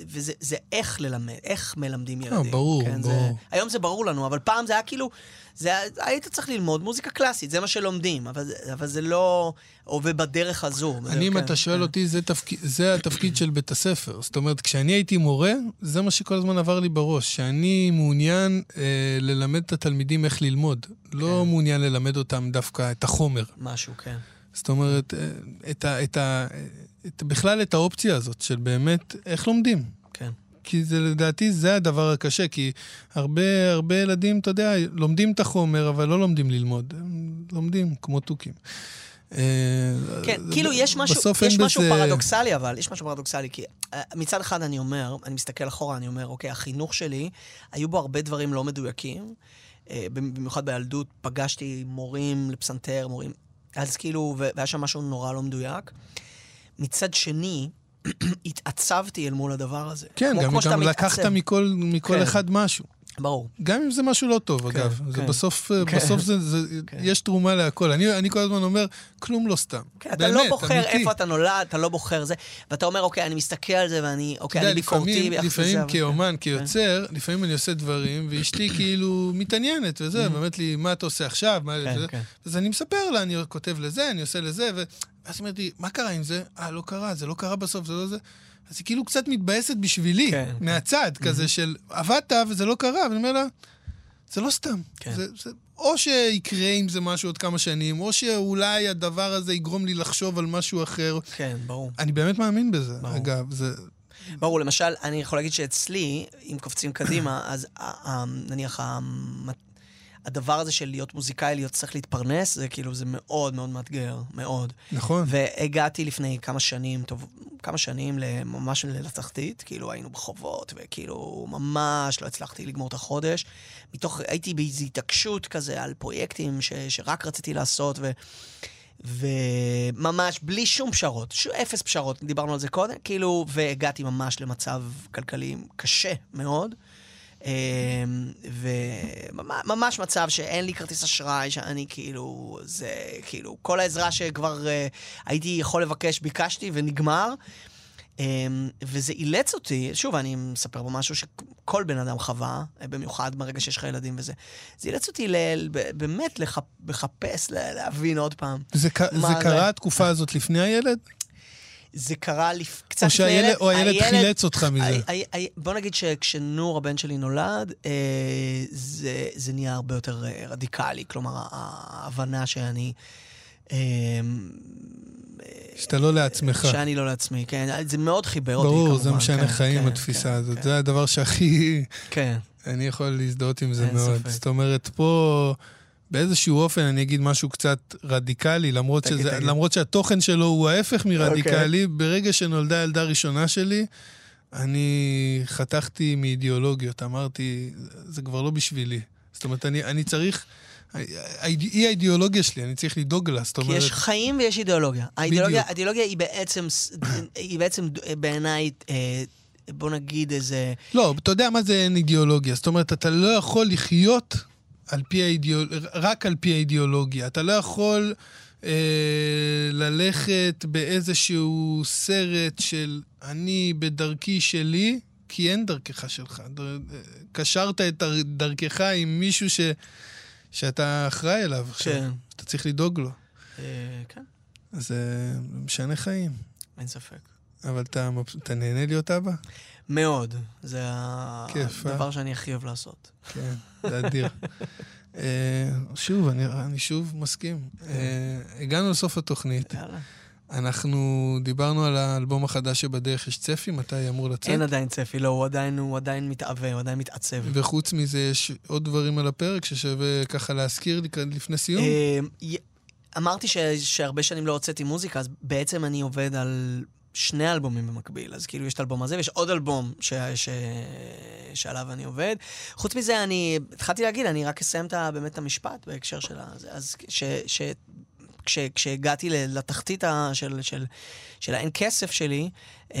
וזה איך ללמד, איך מלמדים ילדים. לא, ברור, כן, ברור. זה, היום זה ברור לנו, אבל פעם זה היה כאילו, זה, היית צריך ללמוד מוזיקה קלאסית, זה מה שלומדים, אבל, אבל זה לא עובד בדרך הזו. אני, אם כן, אתה שואל כן. אותי, זה, תפק... זה התפקיד של בית הספר. זאת אומרת, כשאני הייתי מורה, זה מה שכל הזמן עבר לי בראש, שאני מעוניין אה, ללמד את התלמידים איך ללמוד. כן. לא מעוניין ללמד אותם דווקא את החומר. משהו, כן. זאת אומרת, אה, את ה... את ה את, בכלל את האופציה הזאת של באמת איך לומדים. כן. כי זה לדעתי זה הדבר הקשה, כי הרבה, הרבה ילדים, אתה יודע, לומדים את החומר, אבל לא לומדים ללמוד. הם לומדים כמו תוכים. אה, כן, כאילו יש משהו, יש משהו בזה... פרדוקסלי, אבל יש משהו פרדוקסלי, כי אה, מצד אחד אני אומר, אני מסתכל אחורה, אני אומר, אוקיי, החינוך שלי, היו בו הרבה דברים לא מדויקים. במיוחד בילדות, פגשתי מורים לפסנתר, מורים, אז כאילו, והיה שם משהו נורא לא מדויק. מצד שני, התעצבתי אל מול הדבר הזה. כן, כמו, גם, כמו גם לקחת מכל, מכל כן. אחד משהו. ברור. גם אם זה משהו לא טוב, כן, אגב. כן. זה בסוף, כן. בסוף זה, זה כן. יש תרומה להכל. אני, אני כל הזמן אומר, כלום לא סתם. כן, אתה לא בוחר אמיתי. איפה אתה נולד, אתה לא בוחר זה, ואתה אומר, אוקיי, אני מסתכל על זה ואני, אוקיי, אני ביקורתי לזה. לפעמים כאומן, כן. כיוצר, כן. לפעמים אני עושה דברים, ואשתי כאילו מתעניינת וזה, ואומרת לי, מה אתה עושה עכשיו? מה כן, וזה? כן. אז אני מספר לה, אני כותב לזה, אני עושה לזה, ואז היא אומרת לי, מה קרה עם זה? אה, לא קרה, זה לא קרה בסוף, זה לא זה. אז היא כאילו קצת מתבאסת בשבילי, כן, מהצד, כן. כזה של עבדת וזה לא קרה, ואני אומר לה, זה לא סתם. כן. זה, זה, או שיקרה עם זה משהו עוד כמה שנים, או שאולי הדבר הזה יגרום לי לחשוב על משהו אחר. כן, ברור. אני באמת מאמין בזה, ברור. אגב. זה... ברור, למשל, אני יכול להגיד שאצלי, אם קופצים קדימה, אז ה- ה- נניח הדבר הזה של להיות מוזיקאי, להיות צריך להתפרנס, זה כאילו, זה מאוד מאוד מאתגר, מאוד. נכון. והגעתי לפני כמה שנים, טוב, כמה שנים ממש לתחתית, כאילו היינו בחובות, וכאילו ממש לא הצלחתי לגמור את החודש. מתוך, הייתי באיזו התעקשות כזה על פרויקטים ש, שרק רציתי לעשות, ו... וממש בלי שום פשרות, ש... אפס פשרות, דיברנו על זה קודם, כאילו, והגעתי ממש למצב כלכלי קשה מאוד. אמ, וממש מצב שאין לי כרטיס אשראי, שאני כאילו, זה כאילו, כל העזרה שכבר uh, הייתי יכול לבקש, ביקשתי ונגמר. Um, וזה אילץ אותי, שוב, אני מספר פה משהו שכל בן אדם חווה, במיוחד ברגע שיש לך ילדים וזה. זה אילץ אותי ל, ב, באמת לח, לחפש, להבין עוד פעם. זה, זה קרה התקופה הזאת לפני הילד? זה קרה לפ... קצת או לפני ילד. או הילד חילץ אותך מזה. I, I, I, בוא נגיד שכשנור, הבן שלי, נולד, אה, זה, זה נהיה הרבה יותר אה, רדיקלי. כלומר, ההבנה שאני... אה, שאתה לא לעצמך. שאני לא לעצמי, כן. זה מאוד חיבר אותי, ברור, כמובן. זה משנה כן, חיים, כן, התפיסה כן, הזאת. כן. זה הדבר שהכי... כן. אני יכול להזדהות עם זה מאוד. ספק. זאת אומרת, פה... באיזשהו אופן אני אגיד משהו קצת רדיקלי, למרות, תגיד, שזה, תגיד. למרות שהתוכן שלו הוא ההפך מרדיקלי. אוקיי. ברגע שנולדה הילדה הראשונה שלי, אני חתכתי מאידיאולוגיות, אמרתי, זה כבר לא בשבילי. זאת אומרת, אני, אני צריך... היא האידיאולוגיה שלי, אני צריך לדאוג לה, זאת כי אומרת... יש חיים ויש אידיאולוגיה. האידיאולוגיה. האידיאולוגיה היא בעצם, היא בעצם בעיניי, אה, בוא נגיד איזה... לא, אתה יודע מה זה אין אידיאולוגיה. זאת אומרת, אתה לא יכול לחיות על פי האידיאול... רק על פי האידיאולוגיה. אתה לא יכול אה, ללכת באיזשהו סרט של אני בדרכי שלי, כי אין דרכך שלך. דר... קשרת את דר- דרכך עם מישהו ש... שאתה אחראי אליו עכשיו. כן. אתה צריך לדאוג לו. אה, כן, זה משנה חיים. אין ספק. אבל אתה, אתה נהנה להיות אבא? מאוד. זה כיף, אה? הדבר שאני הכי אוהב לעשות. כן, זה אדיר. אה, שוב, אני, אני שוב מסכים. אה, הגענו לסוף התוכנית. יאללה. אנחנו דיברנו על האלבום החדש שבדרך, יש צפי? מתי אמור לצאת? אין עדיין צפי, לא, הוא עדיין, הוא עדיין מתעווה, הוא עדיין מתעצב. וחוץ מזה, יש עוד דברים על הפרק ששווה ככה להזכיר לפני סיום? אה, אמרתי ש- שהרבה שנים לא הוצאתי מוזיקה, אז בעצם אני עובד על שני אלבומים במקביל. אז כאילו יש את האלבום הזה ויש עוד אלבום ש- ש- שעליו אני עובד. חוץ מזה, אני התחלתי להגיד, אני רק אסיים את ה- באמת את המשפט בהקשר של הזה. אז ש... ש- כש, כשהגעתי לתחתית ה, של, של, של האין כסף שלי, אה,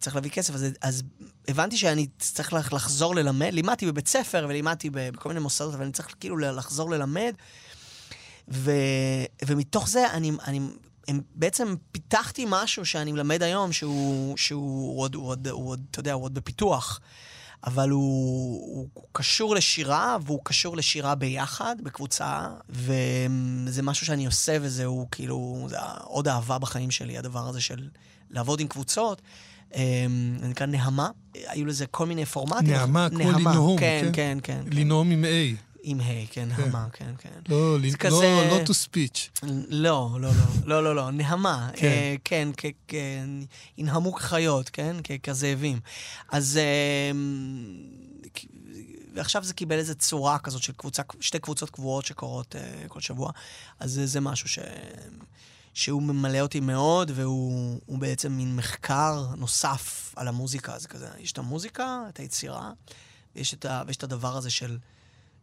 צריך להביא כסף, אז, אז הבנתי שאני צריך לח- לחזור ללמד. לימדתי בבית ספר ולימדתי בכל מיני מוסדות, אבל אני צריך כאילו לחזור ללמד. ו, ומתוך זה אני, אני הם, בעצם פיתחתי משהו שאני מלמד היום, שהוא, שהוא עוד, הוא עוד, הוא עוד, אתה יודע, הוא עוד בפיתוח. אבל הוא, הוא, הוא קשור לשירה, והוא קשור לשירה ביחד, בקבוצה, וזה משהו שאני עושה, וזהו כאילו, זה עוד אהבה בחיים שלי, הדבר הזה של לעבוד עם קבוצות. אמ, זה נקרא נהמה, היו לזה כל מיני פורמטים. נהמה, כמו לנהום, כן, כן? כן, כן. כן. לנאום עם A. עם ה', כן, נהמה, כן, כן. לא, זה לא, כזה- לא to speech. לא, לא, לא, לא, לא, לא, נהמה, כן. אה, כן, ינהמו כחיות, כן, כ- כזאבים. אז... כ- ועכשיו זה קיבל איזו צורה כזאת של קבוצה, שתי קבוצות קבועות שקורות אה, כל שבוע, אז זה, זה משהו ש... שהוא ממלא אותי מאוד, והוא הוא בעצם מין מחקר נוסף על המוזיקה. אז כזה, יש את המוזיקה, את היצירה, ויש את, ה, ויש את הדבר הזה של...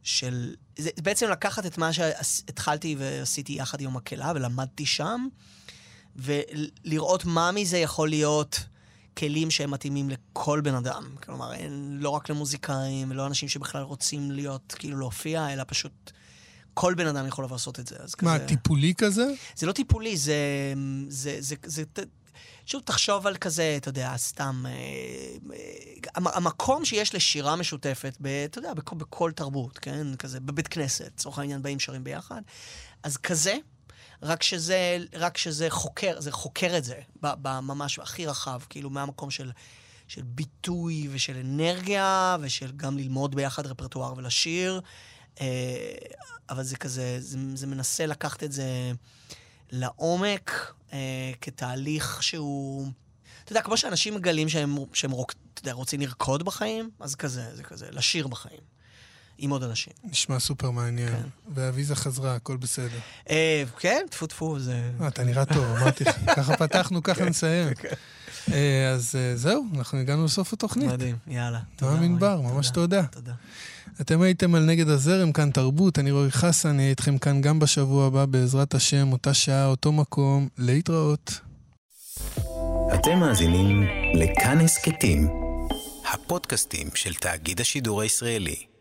של... זה בעצם לקחת את מה שהתחלתי ועשיתי יחד עם המקהלה, ולמדתי שם, ולראות מה מזה יכול להיות כלים שהם מתאימים לכל בן אדם. כלומר, אין, לא רק למוזיקאים, ולא אנשים שבכלל רוצים להיות, כאילו להופיע, אלא פשוט כל בן אדם יכול לעשות את זה. מה, כזה... טיפולי כזה? זה לא טיפולי, זה... זה, זה, זה, זה שוב, תחשוב על כזה, אתה יודע, סתם... אה, אה, המ- המקום שיש לשירה משותפת, ב, אתה יודע, בכל, בכל תרבות, כן? כזה, בבית כנסת, לצורך העניין, באים שרים ביחד. אז כזה, רק שזה, רק שזה חוקר, זה חוקר את זה, בממש הכי רחב, כאילו, מהמקום של... של ביטוי ושל אנרגיה, ושל גם ללמוד ביחד רפרטואר ולשיר. אה, אבל זה כזה, זה, זה מנסה לקחת את זה לעומק, אה, כתהליך שהוא... אתה יודע, כמו שאנשים מגלים שהם, שהם רוק, אתה יודע, רוצים לרקוד בחיים, אז כזה, זה כזה, לשיר בחיים. עם עוד אנשים. נשמע סופר מעניין. כן. ואביזה חזרה, הכל בסדר. אה, כן, טפו טפו, זה... אה, אתה נראה טוב, אמרתי לך. ככה פתחנו, ככה נסיים. אה, אז אה, זהו, אנחנו הגענו לסוף התוכנית. מדהים, יאללה. תודה. ענבר, ממש תודה. תודה. אתם הייתם על נגד הזרם, כאן תרבות, אני רועי חסן, אהיה איתכם כאן גם בשבוע הבא, בעזרת השם, אותה שעה, אותו מקום, להתראות. אתם מאזינים לכאן הסכתים, הפודקאסטים של תאגיד השידור הישראלי.